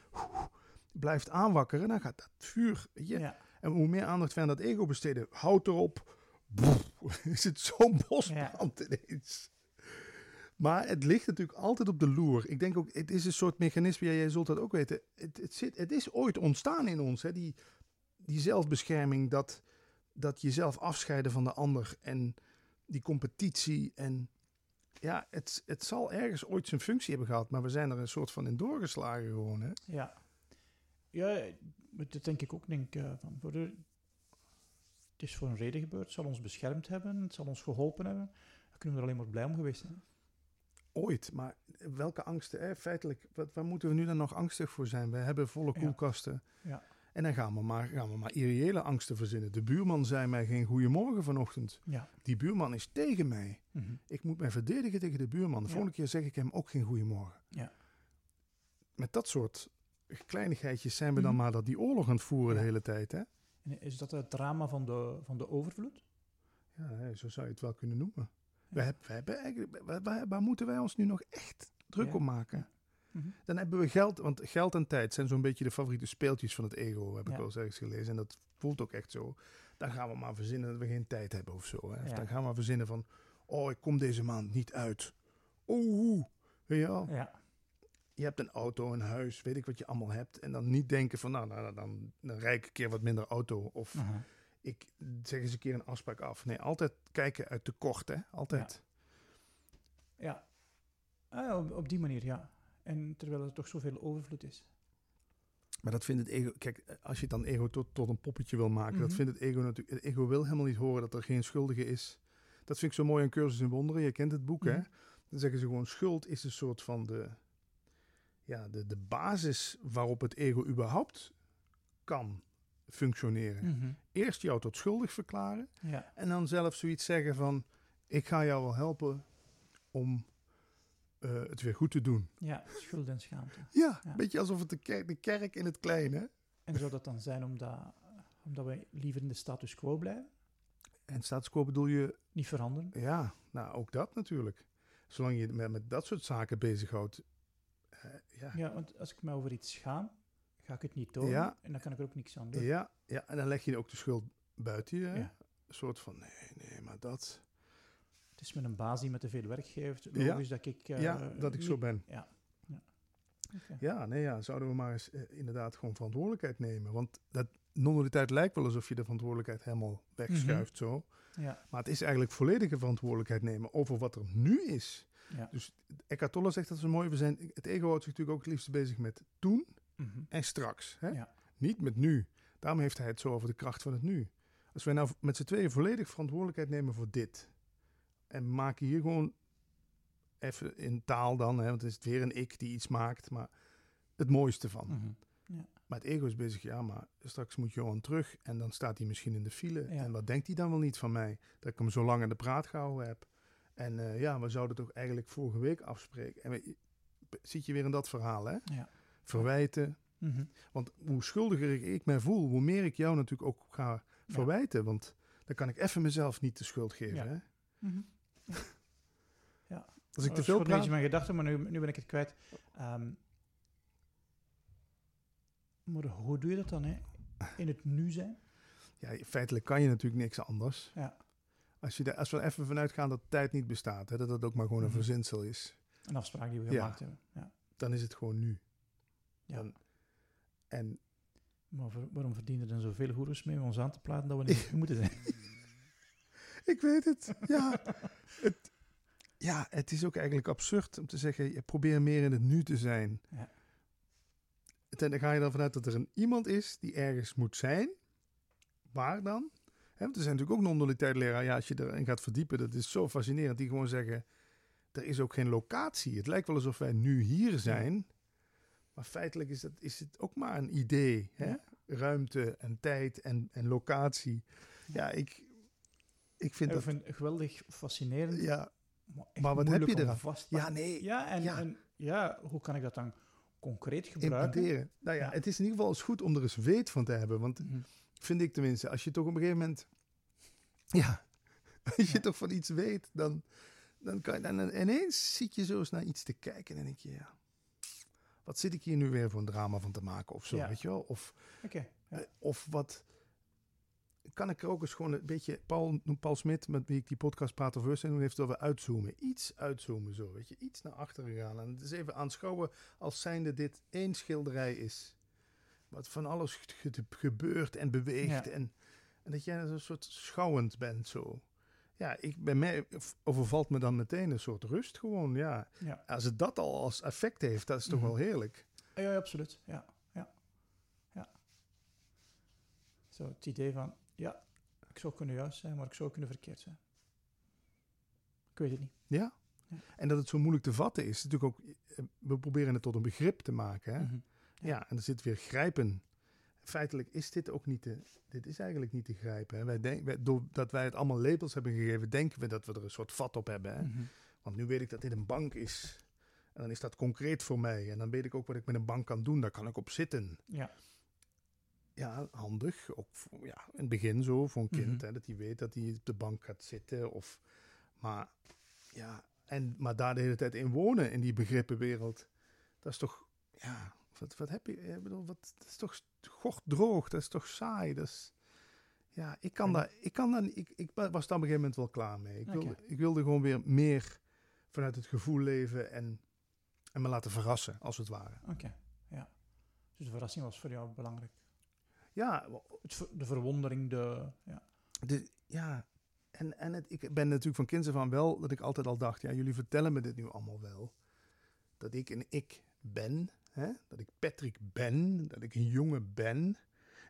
blijft aanwakkeren. Dan gaat dat vuur, je. ja, En hoe meer aandacht we aan dat ego besteden, houd erop. Boef, is het zo'n bosbrand ineens. Maar het ligt natuurlijk altijd op de loer. Ik denk ook, het is een soort mechanisme, ja, jij zult dat ook weten. Het, het, zit, het is ooit ontstaan in ons, hè, die, die zelfbescherming, dat, dat jezelf afscheiden van de ander en die competitie. En ja, het, het zal ergens ooit zijn functie hebben gehad, maar we zijn er een soort van in doorgeslagen gewoon. Hè? ja. Ja, dat denk ik ook. Denk, eh, van, voor de, het is voor een reden gebeurd, het zal ons beschermd hebben, het zal ons geholpen hebben. Dan kunnen we er alleen maar blij om geweest zijn. Ooit, maar welke angsten? Hè? Feitelijk, wat, waar moeten we nu dan nog angstig voor zijn? We hebben volle Ja. koelkasten. Ja. En dan gaan we, maar, gaan we maar irreële angsten verzinnen. De buurman zei mij geen goeiemorgen vanochtend. Ja. Die buurman is tegen mij. Mhm. Ik moet mij verdedigen tegen de buurman. De Ja. volgende keer zeg ik hem ook geen goeiemorgen. Ja. Met dat soort kleinigheidjes zijn we dan Mhm. maar dat die oorlog aan het voeren de hele tijd. Hè? En is dat het drama van de, van de overvloed? Ja, zo zou je het wel kunnen noemen. We hebben, we hebben eigenlijk, waar, waar- moeten wij ons nu nog echt druk om maken? Mhm. Dan hebben we geld, want geld en tijd zijn zo'n beetje de favoriete speeltjes van het ego, heb ik wel eens ergens gelezen. En dat voelt ook echt zo. Dan gaan we maar verzinnen dat we geen tijd hebben of zo. Hè. Of Ja. dan gaan we maar verzinnen van, oh, ik kom deze maand niet uit. Oeh, weet je wel. Ja. Je hebt een auto, een huis, weet ik wat je allemaal hebt. En dan niet denken van, nou, nou dan, dan rijd ik een keer wat minder auto. Of ik zeg eens een keer een afspraak af. Nee, altijd kijken uit tekort, hè. Altijd. Ja. Ah, ja, op, op die manier, ja. En terwijl er toch zoveel overvloed is. Maar dat vindt het ego... Kijk, als je het dan ego tot, tot een poppetje wil maken... dat Mhm. vindt het ego natuurlijk... Het ego wil helemaal niet horen dat er geen schuldige is. Dat vind ik zo mooi aan Cursus in Wonderen. Je kent het boek, hè? Mhm. Dan zeggen ze gewoon... schuld is een soort van de... Ja, de, de basis waarop het ego überhaupt kan functioneren. Mhm. Eerst jou tot schuldig verklaren... Ja. en dan zelf zoiets zeggen van... ik ga jou wel helpen om eh, het weer goed te doen. ja, schuld en schaamte. Ja, Ja. een beetje alsof het de kerk, de kerk in het klein, hè? En zou dat dan zijn omdat, omdat we liever in de status quo blijven? En status quo bedoel je Niet veranderen? Ja, nou ook dat natuurlijk. Zolang je met, met dat soort zaken bezighoudt. eh ja. Ja. Ja, want als ik me over iets schaam, ga ik het niet tonen. Ja. En dan kan ik er ook niks aan doen. ja, en dan leg je ook de schuld buiten je. Ja. Een soort van, nee, nee, maar dat... Het is met een baas die me te veel werk geeft. Ja. Logisch dat ik... eh, ja, dat ik zo niet- ben. Ja. ja. Ja, nee, ja, zouden we maar eens eh, inderdaad gewoon verantwoordelijkheid nemen. Want dat non-dualiteit lijkt wel alsof je de verantwoordelijkheid helemaal wegschuift zo. Ja. Maar het is eigenlijk volledige verantwoordelijkheid nemen over wat er nu is. Ja. Dus Eckhart Tolle zegt dat zo mooi. We zijn, het ego houdt zich natuurlijk ook het liefst bezig met toen Mhm. en straks. Hè? Ja. Niet met nu. Daarom heeft hij het zo over de kracht van het nu. Als wij nou met z'n tweeën volledig verantwoordelijkheid nemen voor dit. En maken hier gewoon even in taal dan, hè, want het is weer een ik die iets maakt, maar het mooiste van. Mhm. Maar het ego is bezig, ja, maar straks moet Johan terug en dan staat hij misschien in de file. Ja. En wat denkt hij dan wel niet van mij? Dat ik hem zo lang aan de praat gehouden heb. En eh, ja, we zouden toch eigenlijk vorige week afspreken. En we, zit je weer in dat verhaal, hè? Ja. Verwijten, Mhm. want hoe schuldiger ik mij voel, hoe meer ik jou natuurlijk ook ga Ja. verwijten. Want dan kan ik even mezelf niet de schuld geven. Ja. Hè? Mhm. Als ik te veel praat. mijn gedachten, maar nu, nu ben ik het kwijt. Ehm, maar hoe doe je dat dan, hè? In het nu zijn? Ja, feitelijk kan je natuurlijk niks anders. Ja. Als, je daar, als we even vanuit gaan dat tijd niet bestaat, hè, dat dat ook maar gewoon een Mhm. verzinsel is, Een afspraak die we Ja. gemaakt hebben. Ja. dan is het gewoon nu. Ja. Dan- en Maar waarom verdienen er dan zoveel goeroes mee om ons aan te platen dat we niet moeten zijn? Ik weet het, ja. het, ja, het is ook eigenlijk absurd om te zeggen, je probeer meer in het nu te zijn. Ja. En dan ga je dan vanuit dat er een iemand is die ergens moet zijn. Waar dan? Want er zijn natuurlijk ook non-dualiteit leraar. Ja, als je erin gaat verdiepen, dat is zo fascinerend. Die gewoon zeggen, er is ook geen locatie. Het lijkt wel alsof wij nu hier zijn. Maar feitelijk is, dat, is het ook maar een idee. Hè? Ja. Ruimte en tijd en, en locatie. Ja, ik, ik vind dat... vind geweldig fascinerend. Ja, maar, wat heb je eraan? vast ja, nee. Ja, en Ja. ja. En, ja, hoe kan ik dat dan concreet gebruiken? Nou ja, Ja. het is in ieder geval eens goed om er eens weet van te hebben. Want Mhm. vind ik tenminste, als je toch op een gegeven moment... Ja, als je Ja. toch van iets weet, dan, dan kan je... Dan, ineens zit je zo eens naar iets te kijken en denk je... Ja, wat zit ik hier nu weer voor een drama van te maken of zo, weet je wel? Of, Oké, ja. eh, of wat... Kan ik er ook eens gewoon een beetje... Paul, Paul Smit, met wie ik die podcast Praat over Bewustzijn doe, heeft het over uitzoomen. Iets uitzoomen zo, weet je. Iets naar achteren gaan. En het is even aanschouwen als zijnde dit één schilderij is. Wat van alles ge- ge- gebeurt en beweegt. Ja. En, en dat jij een soort schouwend bent zo. Ja, ik, bij mij overvalt me dan meteen een soort rust gewoon, ja. Ja. Als het dat al als effect heeft, dat is toch Mhm. wel heerlijk. Ja, ja, absoluut. Ja, ja, ja. Zo, het idee van, ja, ik zou kunnen juist zijn, maar ik zou kunnen verkeerd zijn. Ik weet het niet. Ja. Ja. En dat het zo moeilijk te vatten is, natuurlijk ook, eh, we proberen het tot een begrip te maken. Hè? Mhm. Ja, en er zit weer grijpen. feitelijk is dit ook niet te, dit is eigenlijk niet te grijpen. Hè. Wij denk, wij, doordat wij het allemaal labels hebben gegeven, denken we dat we er een soort vat op hebben. Hè. Mhm. Want nu weet ik dat dit een bank is. En dan is dat concreet voor mij. En dan weet ik ook wat ik met een bank kan doen. Daar kan ik op zitten. Ja. Ja, handig. Ook voor, ja, in het begin zo voor een kind. Mhm. hè, dat hij weet dat hij op de bank gaat zitten. Of, maar, ja, en, maar daar de hele tijd in wonen, in die begrippenwereld. Dat is toch, ja, wat, wat heb je? Ik bedoel, wat, dat is toch droog. Dat is toch saai. Dat is, ja, ik kan En- daar, ik kan daar, ik, ik was daar op een gegeven moment wel klaar mee. Ik, wilde, ik wilde gewoon weer meer vanuit het gevoel leven en, en me laten verrassen, als het ware. Oké, ja. Dus de verrassing was voor jou belangrijk. Ja, Het de verwondering, de... Ja. de, ja. en, en het, ik ben natuurlijk van kinds af aan wel dat ik altijd al dacht, ja, jullie vertellen me dit nu allemaal wel. Dat ik een ik ben, hè? dat ik Patrick ben, dat ik een jongen ben.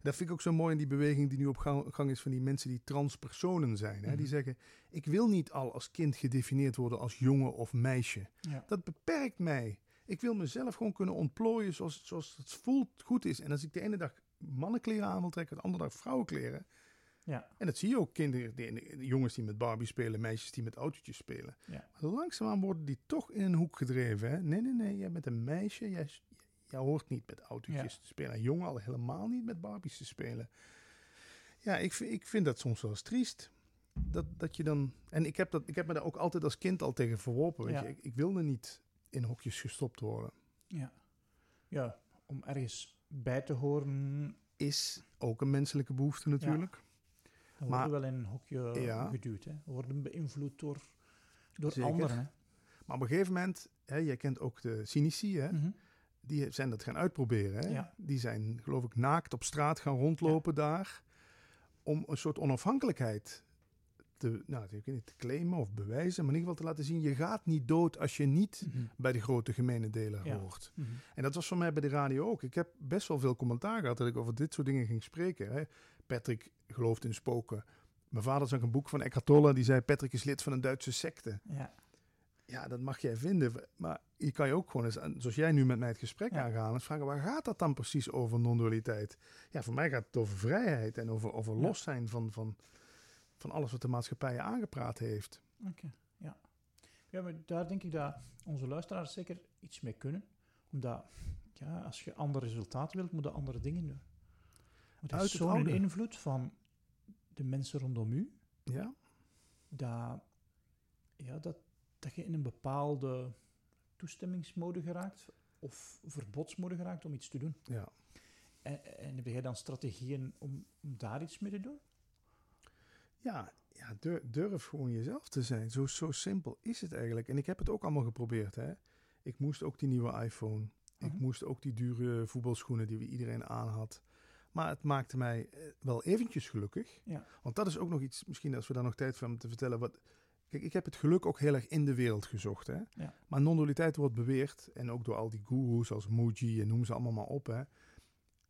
Dat vind ik ook zo mooi in die beweging die nu op gang, gang is van die mensen die transpersonen zijn. Hè? Die Mhm. zeggen, ik wil niet al als kind gedefinieerd worden als jongen of meisje. Ja. Dat beperkt mij. Ik wil mezelf gewoon kunnen ontplooien zoals, zoals het voelt goed is. En als ik de ene dag mannenkleren aan wil trekken, de andere dag vrouwenkleren. Ja. En dat zie je ook kinderen, die, jongens die met Barbie spelen, meisjes die met autootjes spelen. Ja. Maar langzaamaan worden die toch in een hoek gedreven. Hè? Nee, nee, nee, jij bent een meisje, jij, jij hoort niet met autootjes Ja. te spelen. Een jongen al helemaal niet met Barbies te spelen. Ja, ik, vind- ik vind dat soms wel eens triest. Dat, dat je dan... En ik heb, dat, ik heb me daar ook altijd als kind al tegen verworpen. Weet Ja. je? Ik, ik wilde niet in hokjes gestopt worden. Ja. Ja, om ergens bij te horen, Is ook een menselijke behoefte natuurlijk. dan Maar- wel in een hokje Ja. geduwd. Hè. We worden beïnvloed door, door Zeker. anderen. Hè. Maar op een gegeven moment, hè, jij kent ook de cynici, hè? Mhm. die zijn dat gaan uitproberen. Hè? Ja. Die zijn, geloof ik, naakt op straat gaan rondlopen daar. Om een soort onafhankelijkheid te, nou, ik weet niet, te claimen of bewijzen. Maar in ieder geval te laten zien, je gaat niet dood als je niet Mhm. bij de grote gemene deler Ja. hoort. Mhm. En dat was voor mij bij de radio ook. Ik heb best wel veel commentaar gehad dat ik over dit soort dingen ging spreken. Hè? Patrick gelooft in spoken. Mijn vader zag een boek van Eckhart Tolle. Die zei, Patrick is lid van een Duitse secte. Ja. Ja, dat mag jij vinden. Maar je kan je ook gewoon eens, zoals jij nu met mij het gesprek Ja. aangaan, eens vragen, waar gaat dat dan precies over non-dualiteit? Ja, voor mij gaat het over vrijheid en over, over los zijn van, van, van alles wat de maatschappij je aangepraat heeft. Oké, ja. Ja, maar daar denk ik dat onze luisteraars zeker iets mee kunnen. Omdat, ja, als je ander resultaat wilt, moet je andere dingen doen. Want het is zo'n invloed van de mensen rondom u, Ja, dat, ja, dat, dat je in een bepaalde toestemmingsmode geraakt, of verbodsmode geraakt om iets te doen. ja. En, en heb jij dan strategieën om, om daar iets mee te doen? Ja, ja durf, durf gewoon jezelf te zijn. Zo, zo simpel is het eigenlijk. En ik heb het ook allemaal geprobeerd. Hè. Ik moest ook die nieuwe iPhone. Ik Mhm. moest ook die dure voetbalschoenen die we iedereen aan had. Maar het maakte mij eh, wel eventjes gelukkig. Ja. Want dat is ook nog iets, misschien als we daar nog tijd hebben te vertellen. Wat, kijk, ik heb het geluk ook heel erg in de wereld gezocht. Hè. Ja. Maar non-dualiteit wordt beweerd, en ook door al die gurus als Muji en noem ze allemaal maar op. Hè.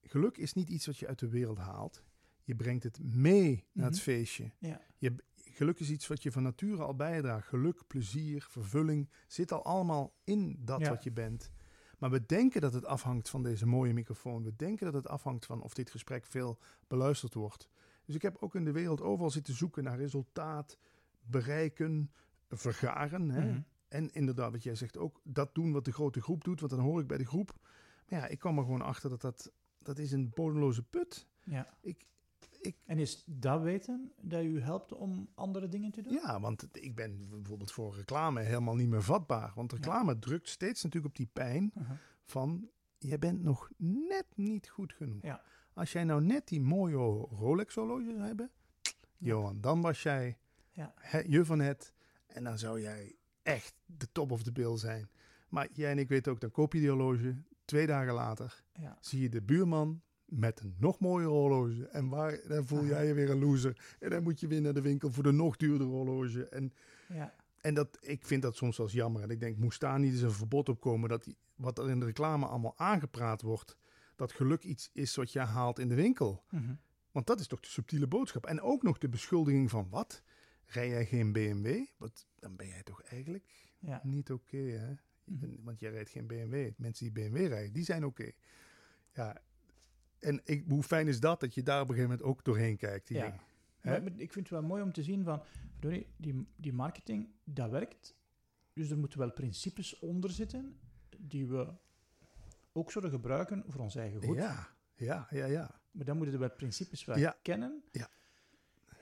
Geluk is niet iets wat je uit de wereld haalt. Je brengt het mee naar het Mhm. feestje. Ja. Je, geluk is iets wat je van nature al bijdraagt. Geluk, plezier, vervulling zit al allemaal in dat Ja. wat je bent. Maar we denken dat het afhangt van deze mooie microfoon. We denken dat het afhangt van of dit gesprek veel beluisterd wordt. Dus ik heb ook in de wereld overal zitten zoeken naar resultaat, bereiken, vergaren. Hè? Mhm. En inderdaad, wat jij zegt ook, dat doen wat de grote groep doet, want dan hoor ik bij de groep. Maar ja, ik kwam er gewoon achter dat dat, dat is een bodemloze put. ja. Ik, ik, En is dat weten dat u helpt om andere dingen te doen? Ja, want ik ben bijvoorbeeld voor reclame helemaal niet meer vatbaar. Want reclame drukt steeds natuurlijk op die pijn Uh-huh. van... je bent nog net niet goed genoeg. Ja. Als jij nou net die mooie Rolex-horloge zou hebben... Johan, dan was jij Ja. he- je van het... en dan zou jij echt de top of the bill zijn. Maar jij en ik weten ook, dan koop je die horloge... twee dagen later Ja. zie je de buurman met een nog mooier horloge. En waar, dan voel Aha. jij je weer een loser. En dan moet je weer naar de winkel voor de nog duurder horloge. En, Ja. en dat, ik vind dat soms wel jammer. En ik denk, moest daar niet eens een verbod op komen... dat die, wat er in de reclame allemaal aangepraat wordt... dat geluk iets is wat je haalt in de winkel. Mhm. Want dat is toch de subtiele boodschap. En ook nog de beschuldiging van wat? Rij jij geen BMW? Wat, dan ben jij toch eigenlijk Ja. niet oké, hè? Mhm. want jij rijdt geen BMW. Mensen die BMW rijden, die zijn oké. Ja, en ik, hoe fijn is dat, dat je daar op een gegeven moment ook doorheen kijkt. Die Ja. Maar, maar ik vind het wel mooi om te zien van, die, die marketing, dat werkt. Dus er moeten wel principes onder zitten die we ook zullen gebruiken voor ons eigen goed. Ja, ja, ja, ja. Maar dan moeten we wel principes wel Ja. kennen. Ja.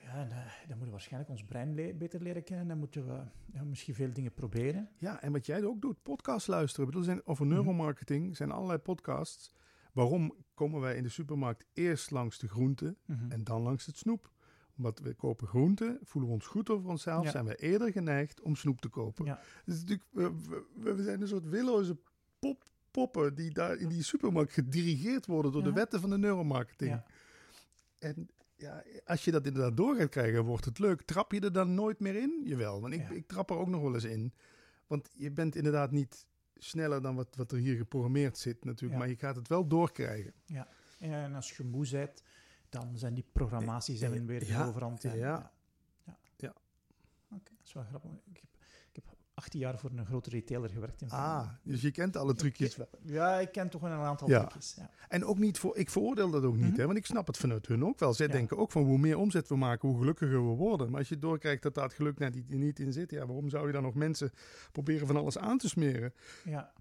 Ja, en, eh, dan moeten we waarschijnlijk ons brein le- beter leren kennen. Dan moeten we ja, misschien veel dingen proberen. Ja, en wat jij ook doet, podcast luisteren. Ik bedoel, er zijn, over neuromarketing zijn allerlei podcasts. Waarom komen wij in de supermarkt eerst langs de groenten Mhm. en dan langs het snoep? Omdat we kopen groenten, voelen we ons goed over onszelf, Ja. zijn we eerder geneigd om snoep te kopen. Ja. Dus natuurlijk, we, we, we zijn een soort willoze pop, poppen die daar in die supermarkt gedirigeerd worden door de wetten van de neuromarketing. En ja, als je dat inderdaad door gaat krijgen, wordt het leuk. Trap je er dan nooit meer in? Jawel, want ik, ik trap er ook nog wel eens in. Want je bent inderdaad niet sneller dan wat, wat er hier geprogrammeerd zit natuurlijk. Ja. Maar je gaat het wel doorkrijgen. En als je moe bent, dan zijn die programmaties zijn Eh, weer ja, overhand. en- ja. ja. Ja. Oké, dat is wel grappig. Ik heb, ik heb 18 jaar voor een grote retailer gewerkt. In Ah, dus je kent alle trucjes wel. Ja, ik ken toch wel een aantal Ja. trucjes. Ja. En ook niet voor, ik veroordeel dat ook niet, Mhm. hè, want ik snap het vanuit hun ook wel. Zij Ja. denken ook van hoe meer omzet we maken, hoe gelukkiger we worden. Maar als je doorkrijgt dat daar het geluk net niet, niet in zit, ja, waarom zou je dan nog mensen proberen van alles aan te smeren? Ja.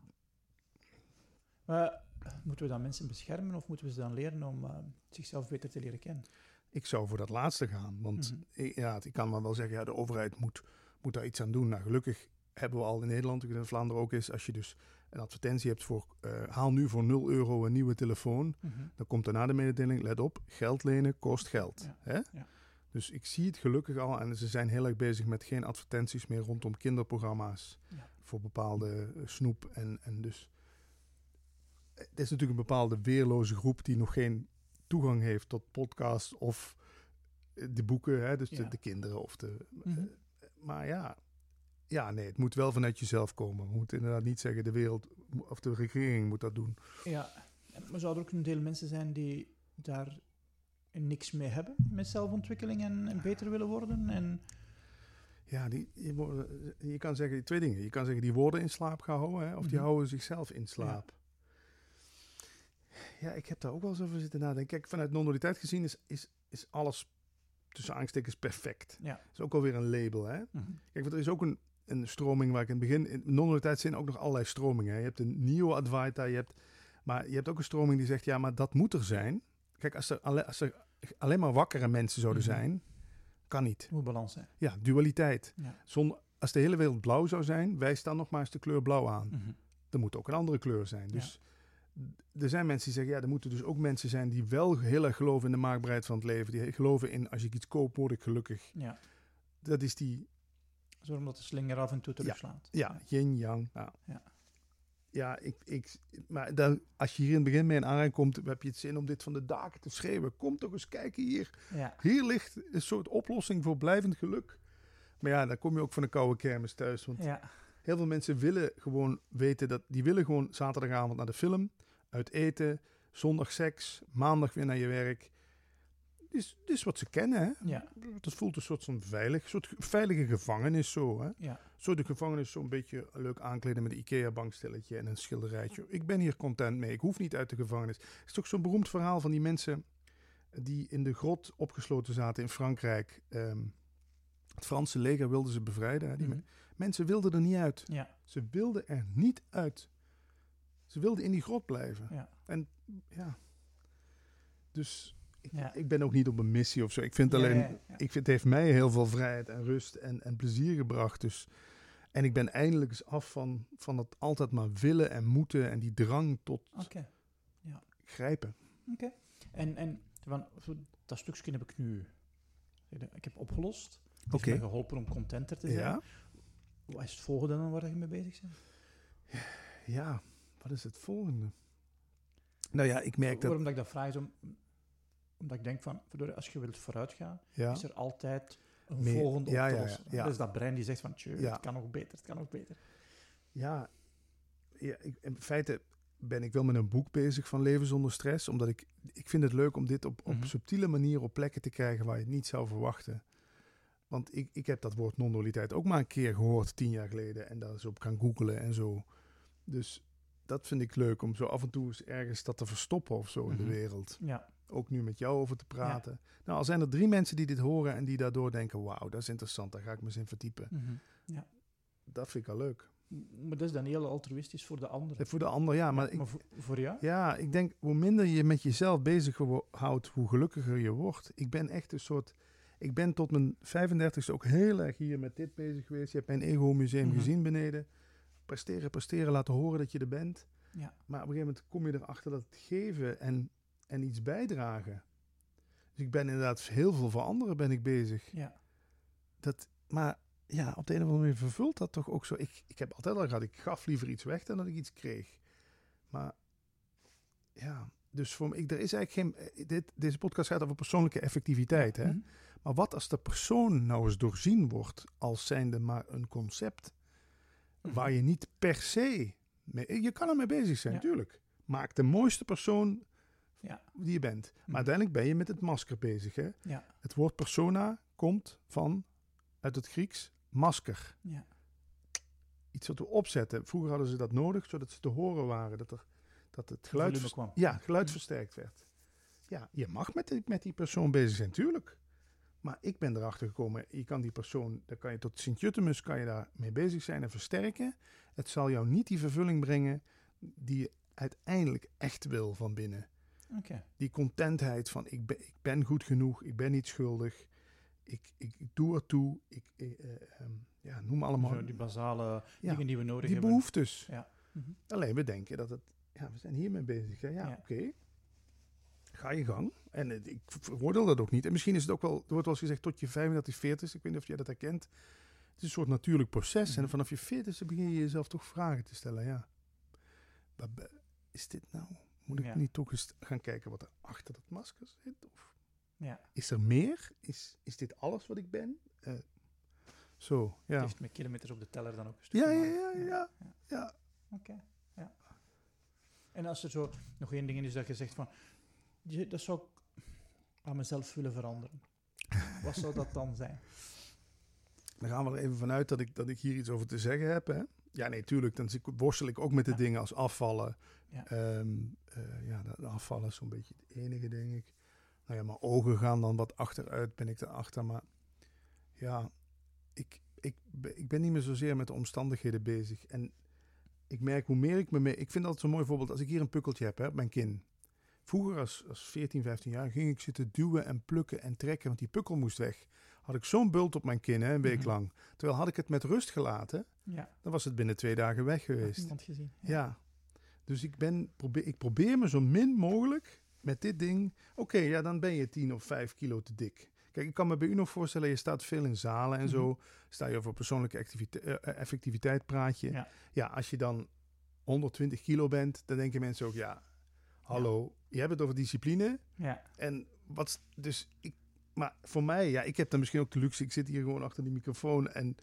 Maar moeten we dan mensen beschermen of moeten we ze dan leren om eh, zichzelf beter te leren kennen? Ik zou voor dat laatste gaan, want Mhm. ik, ja, ik kan maar wel zeggen, ja, de overheid moet, moet daar iets aan doen. Nou, gelukkig hebben we al in Nederland, in Vlaanderen ook is, als je dus een advertentie hebt voor, eh, haal nu voor 0 euro een nieuwe telefoon, Mhm. dan komt daarna de mededeling, let op, geld lenen kost geld. Ja, Hè? ja. Dus ik zie het gelukkig al en ze zijn heel erg bezig met geen advertenties meer rondom kinderprogramma's Ja. voor bepaalde eh, snoep. En, en dus eh, het is natuurlijk een bepaalde weerloze groep die nog geen toegang heeft tot podcasts of de boeken, hè? dus de, kinderen of de. Mhm. maar ja, ja, nee, het moet wel vanuit jezelf komen. We moeten inderdaad niet zeggen de wereld of de regering moet dat doen. Ja, maar zou er ook een deel mensen zijn die daar niks mee hebben met zelfontwikkeling en, en beter willen worden? En, Ja, die, je, je kan zeggen twee dingen. Je kan zeggen die worden in slaap gehouden, hè, of die Mhm. houden zichzelf in slaap. Ja. ik heb daar ook wel eens over zitten nadenken. Kijk, vanuit non-dualiteit gezien is, is, is alles tussen aanstekens perfect. ja. Dat is ook alweer een label, hè. Mhm. Kijk, want er is ook een, een stroming waar ik in het begin... In non-dualiteit zijn ook nog allerlei stromingen. Hè. Je hebt een neo-advaita, je hebt... Maar je hebt ook een stroming die zegt, ja, maar dat moet er zijn. Kijk, als er, alle, als er alleen maar wakkere mensen zouden Mhm. zijn, kan niet. Moet balans zijn. Ja, dualiteit. Ja. Zonder, als de hele wereld blauw zou zijn, nog maar eens de kleur blauw aan. Mhm. Er moet ook een andere kleur zijn. Dus er zijn mensen die zeggen, ja, er moeten dus ook mensen zijn die wel heel erg geloven in de maakbaarheid van het leven. Die geloven in, als ik iets koop, word ik gelukkig. ja. Dat is die, Omdat de slinger af en toe terugslaat. ja, yin-yang. Ja. Ja. Ja, ik, ik, maar dan, als je hier in het begin mee in aanraking komt, heb je het zin om dit van de daken te schreeuwen. Kom toch eens kijken hier. Ja. Hier ligt een soort oplossing voor blijvend geluk. Maar ja, dan kom je ook van een koude kermis thuis. Want Ja. Heel veel mensen willen gewoon weten dat die willen gewoon zaterdagavond naar de film, uit eten, zondag seks, maandag weer naar je werk. Dit is, is wat ze kennen, hè? Ja. Dat voelt een soort van veilig, soort veilige gevangenis zo, hè? Ja. Zo de gevangenis zo'n beetje leuk aankleden met een Ikea-bankstelletje en een schilderijtje. Ik ben hier content mee, ik hoef niet uit de gevangenis. Het is toch zo'n beroemd verhaal van die mensen die in de grot opgesloten zaten in Frankrijk. Ehm, het Franse leger wilde ze bevrijden. Hè? Die Mhm. me- Mensen wilden er niet uit. Ja. Ze wilden er niet uit. Ze wilden in die grot blijven. Ja. En ja. Dus Ja. ik ben ook niet op een missie of zo. Ik vind alleen, ja, ik vind het heeft mij heel veel vrijheid en rust en, en plezier gebracht. Dus, en ik ben eindelijk eens af van, van het altijd maar willen en moeten en die drang tot Oké. grijpen. En, en van, zo, dat stukje heb ik nu ik heb opgelost. Het Oké. heeft me geholpen om contenter te zijn. Ja, Wat is het volgende dan waar je mee bezig bent? ja, wat is het volgende? Nou ja, ik merk dat. Waarom dat ik dat vraag is om, omdat ik denk van, als je wilt vooruitgaan, Ja, is er altijd een Meer- volgende ja, ja, ja. Dus dat brein die zegt van, het kan nog beter, het kan nog beter. ja, ja ik, in feite ben ik wel met een boek bezig van Leven zonder stress. Omdat ik, ik vind het leuk om dit op, op Mhm. subtiele manier op plekken te krijgen waar je het niet zou verwachten. Want ik, ik heb dat woord non-dualiteit ook maar een keer gehoord tien jaar geleden. En daar eens op gaan googlen en zo. Dus dat vind ik leuk om zo af en toe eens ergens dat te verstoppen of zo in de Mhm. wereld. Ja. Ook nu met jou over te praten. Nou, al zijn er drie mensen die dit horen en die daardoor denken: wauw, dat is interessant, daar ga ik me eens in verdiepen. Mhm. Dat vind ik al leuk. Maar dat is dan heel altruïstisch voor de anderen. En voor de ander, ja, maar, ik, voor, voor jou? ja, ik denk hoe minder je met jezelf bezig houdt, hoe gelukkiger je wordt. Ik ben echt een soort. Ik ben tot mijn 35ste ook heel erg hier met dit bezig geweest. Je hebt mijn Ego Museum Mhm. gezien beneden. Presteren, presteren, laten horen dat je er bent. Ja. Maar op een gegeven moment kom je erachter dat het geven en, en iets bijdragen. Dus ik ben inderdaad heel veel voor anderen ben ik bezig. Ja. Dat, maar ja, op de een of andere manier vervult dat toch ook zo. Ik, ik heb altijd al gehad, ik gaf liever iets weg dan dat ik iets kreeg. Maar ja, dus voor me, ik, er is eigenlijk geen. eh, Dit, deze podcast gaat over persoonlijke effectiviteit. Hè? Mhm. Maar wat als de persoon nou eens doorzien wordt als zijnde maar een concept Mhm. waar je niet per se. Mee, je kan ermee bezig zijn, Ja. natuurlijk. Maak de mooiste persoon Ja. die je bent. Maar Mhm. uiteindelijk ben je met het masker bezig. Hè? Ja. Het woord persona komt van, uit het Grieks, masker. Ja. Iets wat we opzetten. Vroeger hadden ze dat nodig, zodat ze te horen waren. Dat, er, dat het geluid, kwam. ja, geluid Mhm. versterkt werd. Ja, je mag met die, met die persoon bezig zijn, tuurlijk. Maar ik ben erachter gekomen, je kan die persoon, daar kan je tot Sint-Jutemus, kan je daar mee bezig zijn en versterken. Het zal jou niet die vervulling brengen die je uiteindelijk echt wil van binnen. Die contentheid van ik ben, ik ben goed genoeg, ik ben niet schuldig, ik, ik, ik doe ertoe, ik, eh, eh, ehm, ja, noem allemaal Zo die basale Ja, dingen die we nodig die hebben. behoeftes. Ja. Mhm. Alleen we denken dat het, ja, we zijn hiermee bezig. hè. Ja, Ja. oké. Ga je gang. En ik veroordeel dat ook niet. En misschien is het ook wel, er wordt wel eens gezegd tot je 35, 40. Ik weet niet of jij dat herkent. Het is een soort natuurlijk proces. Mhm. En vanaf je 40 begin je jezelf toch vragen te stellen. Ja, is dit nou? Moet ik Ja. niet toch eens gaan kijken wat er achter dat masker zit? Of Ja. is er meer? Is, is dit alles wat ik ben? Eh, zo, Het ja. heeft met kilometers op de teller dan ook een. Ja, ja, ja, ja, ja. Oké, ja. En als er zo nog één ding is dat je zegt van, je, dat zou ik aan mezelf willen veranderen. Wat zou dat dan zijn? Dan gaan we er even vanuit dat ik, dat ik hier iets over te zeggen heb. Hè? Ja, nee, tuurlijk. Dan worstel ik ook met de Ja. dingen als afvallen. Ja. Ehm, eh, ja, de, de afvallen is zo'n beetje het enige, denk ik. Nou ja, mijn ogen gaan dan wat achteruit, ben ik erachter. Maar ja, ik, ik, ben- ik ben niet meer zozeer met de omstandigheden bezig. En ik merk hoe meer ik me mee... Ik vind altijd zo'n mooi voorbeeld. Als ik hier een pukkeltje heb hè, op mijn kin. Vroeger als, als 14, 15 jaar ging ik zitten duwen en plukken en trekken, want die pukkel moest weg. Had ik zo'n bult op mijn kin, hè, een week Mhm. lang. Terwijl had ik het met rust gelaten, Ja, dan was het binnen twee dagen weg had geweest. niemand gezien. Ja. Dus ik, ben, probeer, ik probeer me zo min mogelijk met dit ding. Oké, ja, dan ben je 10 of 5 kilo te dik. Kijk, ik kan me bij u nog voorstellen, je staat veel in zalen en zo. Sta je over persoonlijke eh, eh, effectiviteit praat je. Ja. ja, als je dan 120 kilo bent, dan denken mensen ook, ja, hallo, je hebt het over discipline. Ja, En wat, dus ik, maar voor mij, ja, ik heb dan misschien ook de luxe, ik zit hier gewoon achter die microfoon en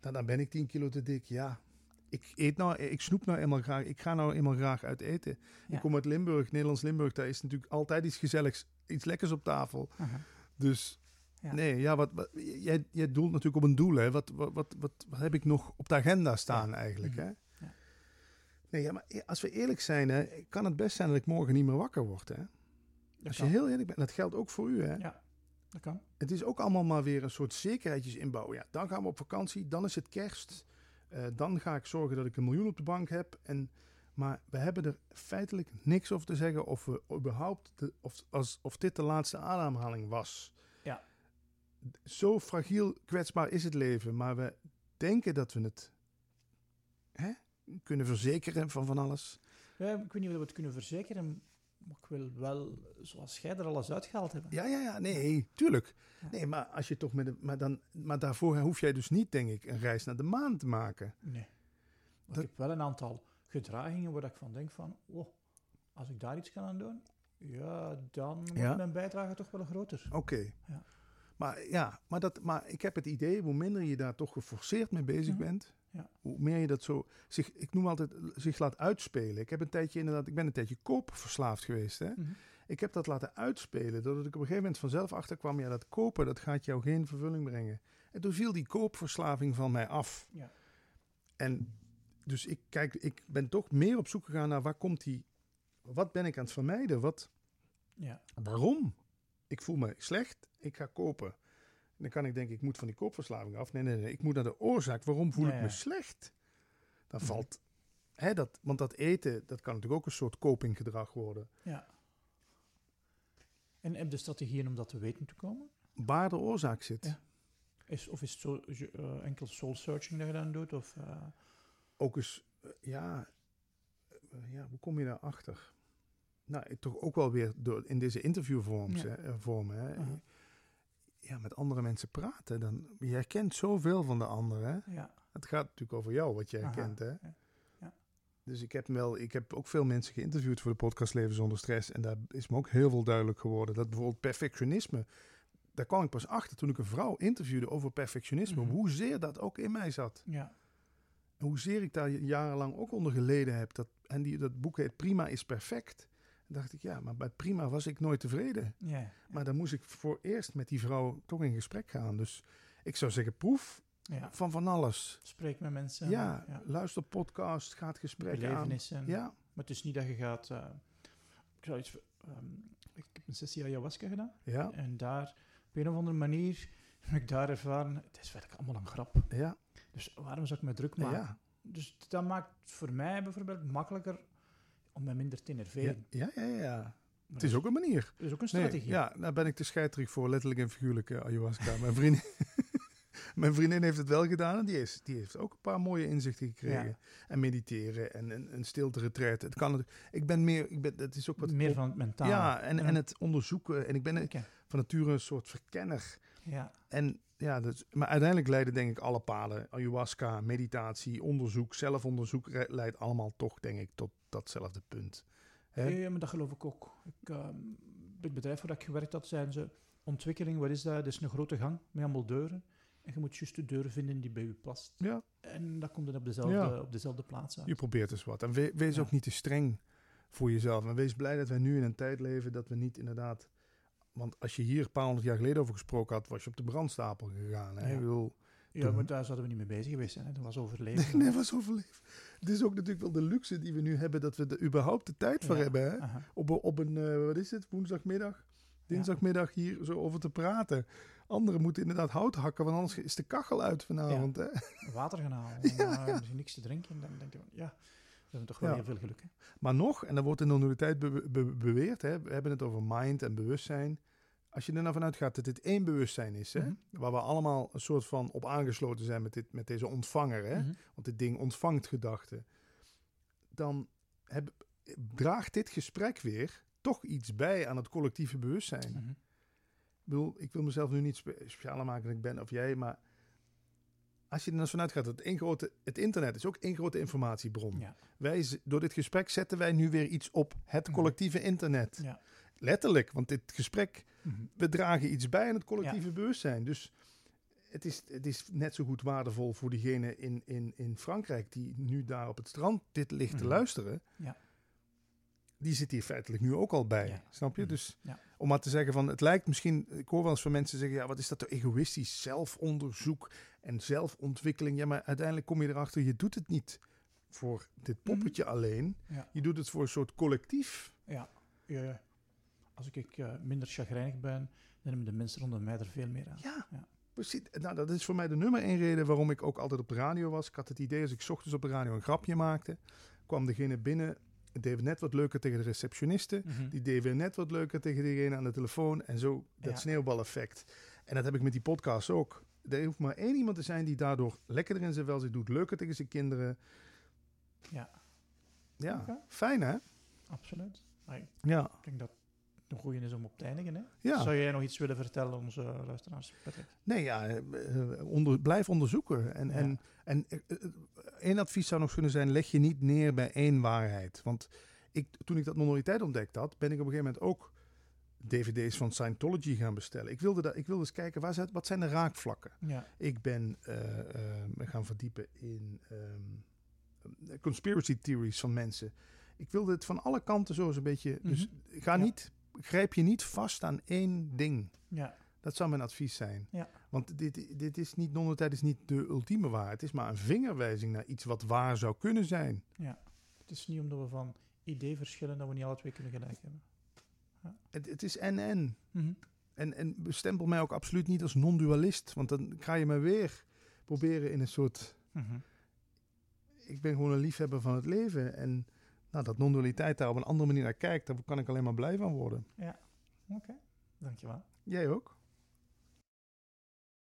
dan, dan ben ik 10 kilo te dik. Ja, ik eet nou, ik snoep nou eenmaal graag, ik ga nou eenmaal graag uit eten. Ja. Ik kom uit Limburg, Nederlands Limburg, daar is natuurlijk altijd iets gezelligs, iets lekkers op tafel. aha. Dus Ja. nee, ja, wat, wat, jij, jij doelt natuurlijk op een doel, hè. Wat, wat, wat, wat, wat heb ik nog op de agenda staan eigenlijk, Mhm. hè? Ja. Nee, ja, maar e- als we eerlijk zijn, hè, kan het best zijn dat ik morgen niet meer wakker word, hè? Dat Als je heel eerlijk bent, en dat geldt ook voor u, hè? Ja, dat kan. Het is ook allemaal maar weer een soort zekerheidjes inbouwen. Ja, dan gaan we op vakantie, dan is het kerst. Eh, dan ga ik zorgen dat ik een miljoen op de bank heb. En, maar we hebben er feitelijk niks over te zeggen of we überhaupt de, of, als, of dit de laatste ademhaling was. Ja. Zo fragiel, kwetsbaar is het leven, maar we denken dat we het hè, kunnen verzekeren van van alles. Ja, ik weet niet of we het kunnen verzekeren, maar ik wil wel, zoals jij er alles uitgehaald hebt. Ja, ja, ja, nee, tuurlijk. Ja. Nee, maar als je toch met een, maar dan, maar daarvoor hoef jij dus niet, denk ik, een reis naar de maan te maken. Nee. Dat- Ik heb wel een aantal gedragingen waar ik van denk van, oh, als ik daar iets kan aan doen, ja, dan wordt Ja. mijn bijdrage toch wel groter. Oké. Ja. Maar ja, maar, dat, maar ik heb het idee, hoe minder je daar toch geforceerd mee bezig Mhm. bent, Ja. hoe meer je dat zo, zich, ik noem altijd, zich laat uitspelen. Ik heb een tijdje inderdaad, ik ben een tijdje koopverslaafd geweest. Hè? Mhm. Ik heb dat laten uitspelen, doordat ik op een gegeven moment vanzelf achterkwam, ja, dat kopen, dat gaat jou geen vervulling brengen. En toen viel die koopverslaving van mij af. Ja. En dus ik, kijk, ik ben toch meer op zoek gegaan naar waar komt die... Wat ben ik aan het vermijden? Wat, Ja. waarom? Ik voel me slecht, ik ga kopen. Dan kan ik denken, ik moet van die koopverslaving af. Nee, nee, nee. Ik moet naar de oorzaak. Waarom voel Ja, ik me slecht? Dan Mhm. valt... Hè, dat, want dat eten, dat kan natuurlijk ook een soort copinggedrag worden. ja. En heb je de strategieën om dat te weten te komen? Waar de oorzaak zit. Ja. Is, of is het zo, eh, enkel soul searching dat je dan doet? Of, eh, Ook eens, eh, ja, ja, hoe kom je daarachter? Nou, toch ook wel weer door, in deze interviewvorms, Ja. hè, vormen. Hè. Aha. Ja, met andere mensen praten. Dan, je herkent zoveel van de ander. Hè. ja. Het gaat natuurlijk over jou, wat je Aha, herkent. Hè. ja, ja. Dus ik heb, wel, ik heb ook veel mensen geïnterviewd voor de podcast Leven zonder stress. En daar is me ook heel veel duidelijk geworden. Dat bijvoorbeeld perfectionisme, daar kwam ik pas achter toen ik een vrouw interviewde over perfectionisme. Mhm. Hoezeer dat ook in mij zat. ja. En hoezeer ik daar jarenlang ook onder geleden heb. Dat, en die, dat boek heet Prima is perfect. Dacht ik, ja, maar bij Prima was ik nooit tevreden. Ja. Maar dan moest ik voor eerst met die vrouw toch in gesprek gaan. Dus ik zou zeggen, proef ja. van van alles. Spreek met mensen. ja, luister podcast, ga het gesprek aan. Belevenissen. Ja, Maar het is niet dat je gaat... eh, ik, zou iets, ehm, ik heb een sessie ayahuasca gedaan. ja, En daar, op een of andere manier, heb ik daar ervaren... Het is werkelijk allemaal een grap. ja, Dus waarom zou ik me druk maken? ja. Dus dat maakt voor mij bijvoorbeeld makkelijker om me minder te Ja, enerveren. ja, ja, ja. Maar Het dat is ook een manier. dat is ook een Nee, strategie. ja, daar ben ik te scheiterig voor, letterlijk en figuurlijk, eh, ayahuasca. Mijn vriendin, mijn vriendin heeft het wel gedaan en die, is, die heeft ook een paar mooie inzichten gekregen. Ja. En mediteren en een, een stilte retreat. Het kan, het- ik ben meer, ik ben, het is ook wat... Meer van het mentaal. Ja, en, en het onderzoeken. En ik ben van nature een soort verkenner. Ja, En ja, dus, maar uiteindelijk leiden denk ik alle paden, ayahuasca, meditatie, onderzoek, zelfonderzoek, leidt allemaal toch denk ik tot datzelfde punt. Ja, maar dat geloof ik ook. Ik, bij het bedrijf waar ik gewerkt had, zeiden ze... Ontwikkeling, wat is dat? Dat is een grote gang met allemaal deuren. En je moet juist de deuren vinden die bij u past. Ja, En dat komt dan op dezelfde, Ja. op dezelfde plaats uit. je probeert eens wat. En we- wees Ja. ook niet te streng voor jezelf. En wees blij dat wij nu in een tijd leven dat we niet inderdaad... Want als je hier een paar honderd jaar geleden over gesproken had, was je op de brandstapel gegaan. Hè? Ja. Ik bedoel, Ja, maar daar zouden we niet mee bezig geweest zijn. Hè. Dat was overleven. nee, nee, was overleefd. Het is ook natuurlijk wel de luxe die we nu hebben, dat we er überhaupt de tijd voor Ja. hebben. Hè? Aha. op, een- op een, eh, wat is het, woensdagmiddag, dinsdagmiddag hier zo over te praten. Anderen moeten inderdaad hout hakken, want anders is de kachel uit vanavond. Hè? Water gaan halen. En, als je niks te drinken, dan denk je van... Ja, hebben toch wel Ja. heel veel geluk. Hè. Maar nog, en dat wordt in de normaliteit be- be- beweerd, hè, we hebben het over mind en bewustzijn. Als je er nou vanuit gaat dat dit één bewustzijn is, hè, Mhm. waar we allemaal een soort van op aangesloten zijn met, dit, met deze ontvanger, hè, Mhm. want dit ding ontvangt gedachten, dan heb, draagt dit gesprek weer toch iets bij aan het collectieve bewustzijn. Mhm. Ik bedoel, ik wil mezelf nu niet spe- specialer maken dan ik ben of jij, maar als je er nou vanuit gaat dat het, één grote, het internet is ook één grote informatiebron. Ja. Wij, door dit gesprek zetten wij nu weer iets op het Mhm. collectieve internet. Ja. Letterlijk, want dit gesprek, Mhm. we dragen iets bij aan het collectieve bewustzijn. Dus het is, het is net zo goed waardevol voor diegene in, in, in Frankrijk die nu daar op het strand dit ligt te Mhm. luisteren. Ja. Die zit hier feitelijk nu ook al bij. Ja. Snap je? Mhm. Dus Ja. om maar te zeggen van, het lijkt misschien, ik hoor wel eens van mensen zeggen, ja, wat is dat toch egoïstisch, zelfonderzoek en zelfontwikkeling. Ja, maar uiteindelijk kom je erachter, je doet het niet voor dit poppetje alleen. Ja. Je doet het voor een soort collectief. Ja, ja. Als ik, ik eh, minder chagrijnig ben, dan hebben de mensen rondom mij er veel meer aan. Ja, Ja. precies. Nou, dat is voor mij de nummer één reden waarom ik ook altijd op de radio was. Ik had het idee, als ik 's ochtends op de radio een grapje maakte, kwam degene binnen, het deed net wat leuker tegen de receptioniste. Mhm. Die deed weer net wat leuker tegen diegene aan de telefoon. En zo dat Ja. sneeuwbaleffect. En dat heb ik met die podcast ook. Er hoeft maar één iemand te zijn die daardoor lekkerder in zijn vel zit. Doet leuker tegen zijn kinderen. Ja, Ja, fijn hè? absoluut. Maar ik Ja. denk dat een goede is om op te eindigen. Hè? ja. Zou jij nog iets willen vertellen, onze luisteraars? Patrick? Nee, ja, eh, eh, onder, blijf onderzoeken. En, Ja. en, en eh, één advies zou nog kunnen zijn, leg je niet neer bij één waarheid. Want ik, toen ik dat minoriteeit ontdekt had, ben ik op een gegeven moment ook dvd's van Scientology gaan bestellen. Ik wilde, dat, ik wilde eens kijken, waar zijn, wat zijn de raakvlakken? Ja, Ik ben me gaan verdiepen in ehm, conspiracy theories van mensen. Ik wilde het van alle kanten zo eens een beetje... Dus ga Ja. niet, grijp je niet vast aan één ding. ja, Dat zou mijn advies zijn. Ja. Want dit, dit is niet, non-dualiteit is niet de ultieme waarheid. Het is maar een vingerwijzing naar iets wat waar zou kunnen zijn. Ja. Het is niet omdat we van idee verschillen dat we niet alle twee kunnen gelijk hebben. Het, het is en-en. Mhm. En, en bestempel mij ook absoluut niet als non-dualist. Want dan ga je me weer proberen in een soort... Mhm. Ik ben gewoon een liefhebber van het leven. En nou, dat non-dualiteit daar op een andere manier naar kijkt... daar kan ik alleen maar blij van worden. Oké, dankjewel. Jij ook?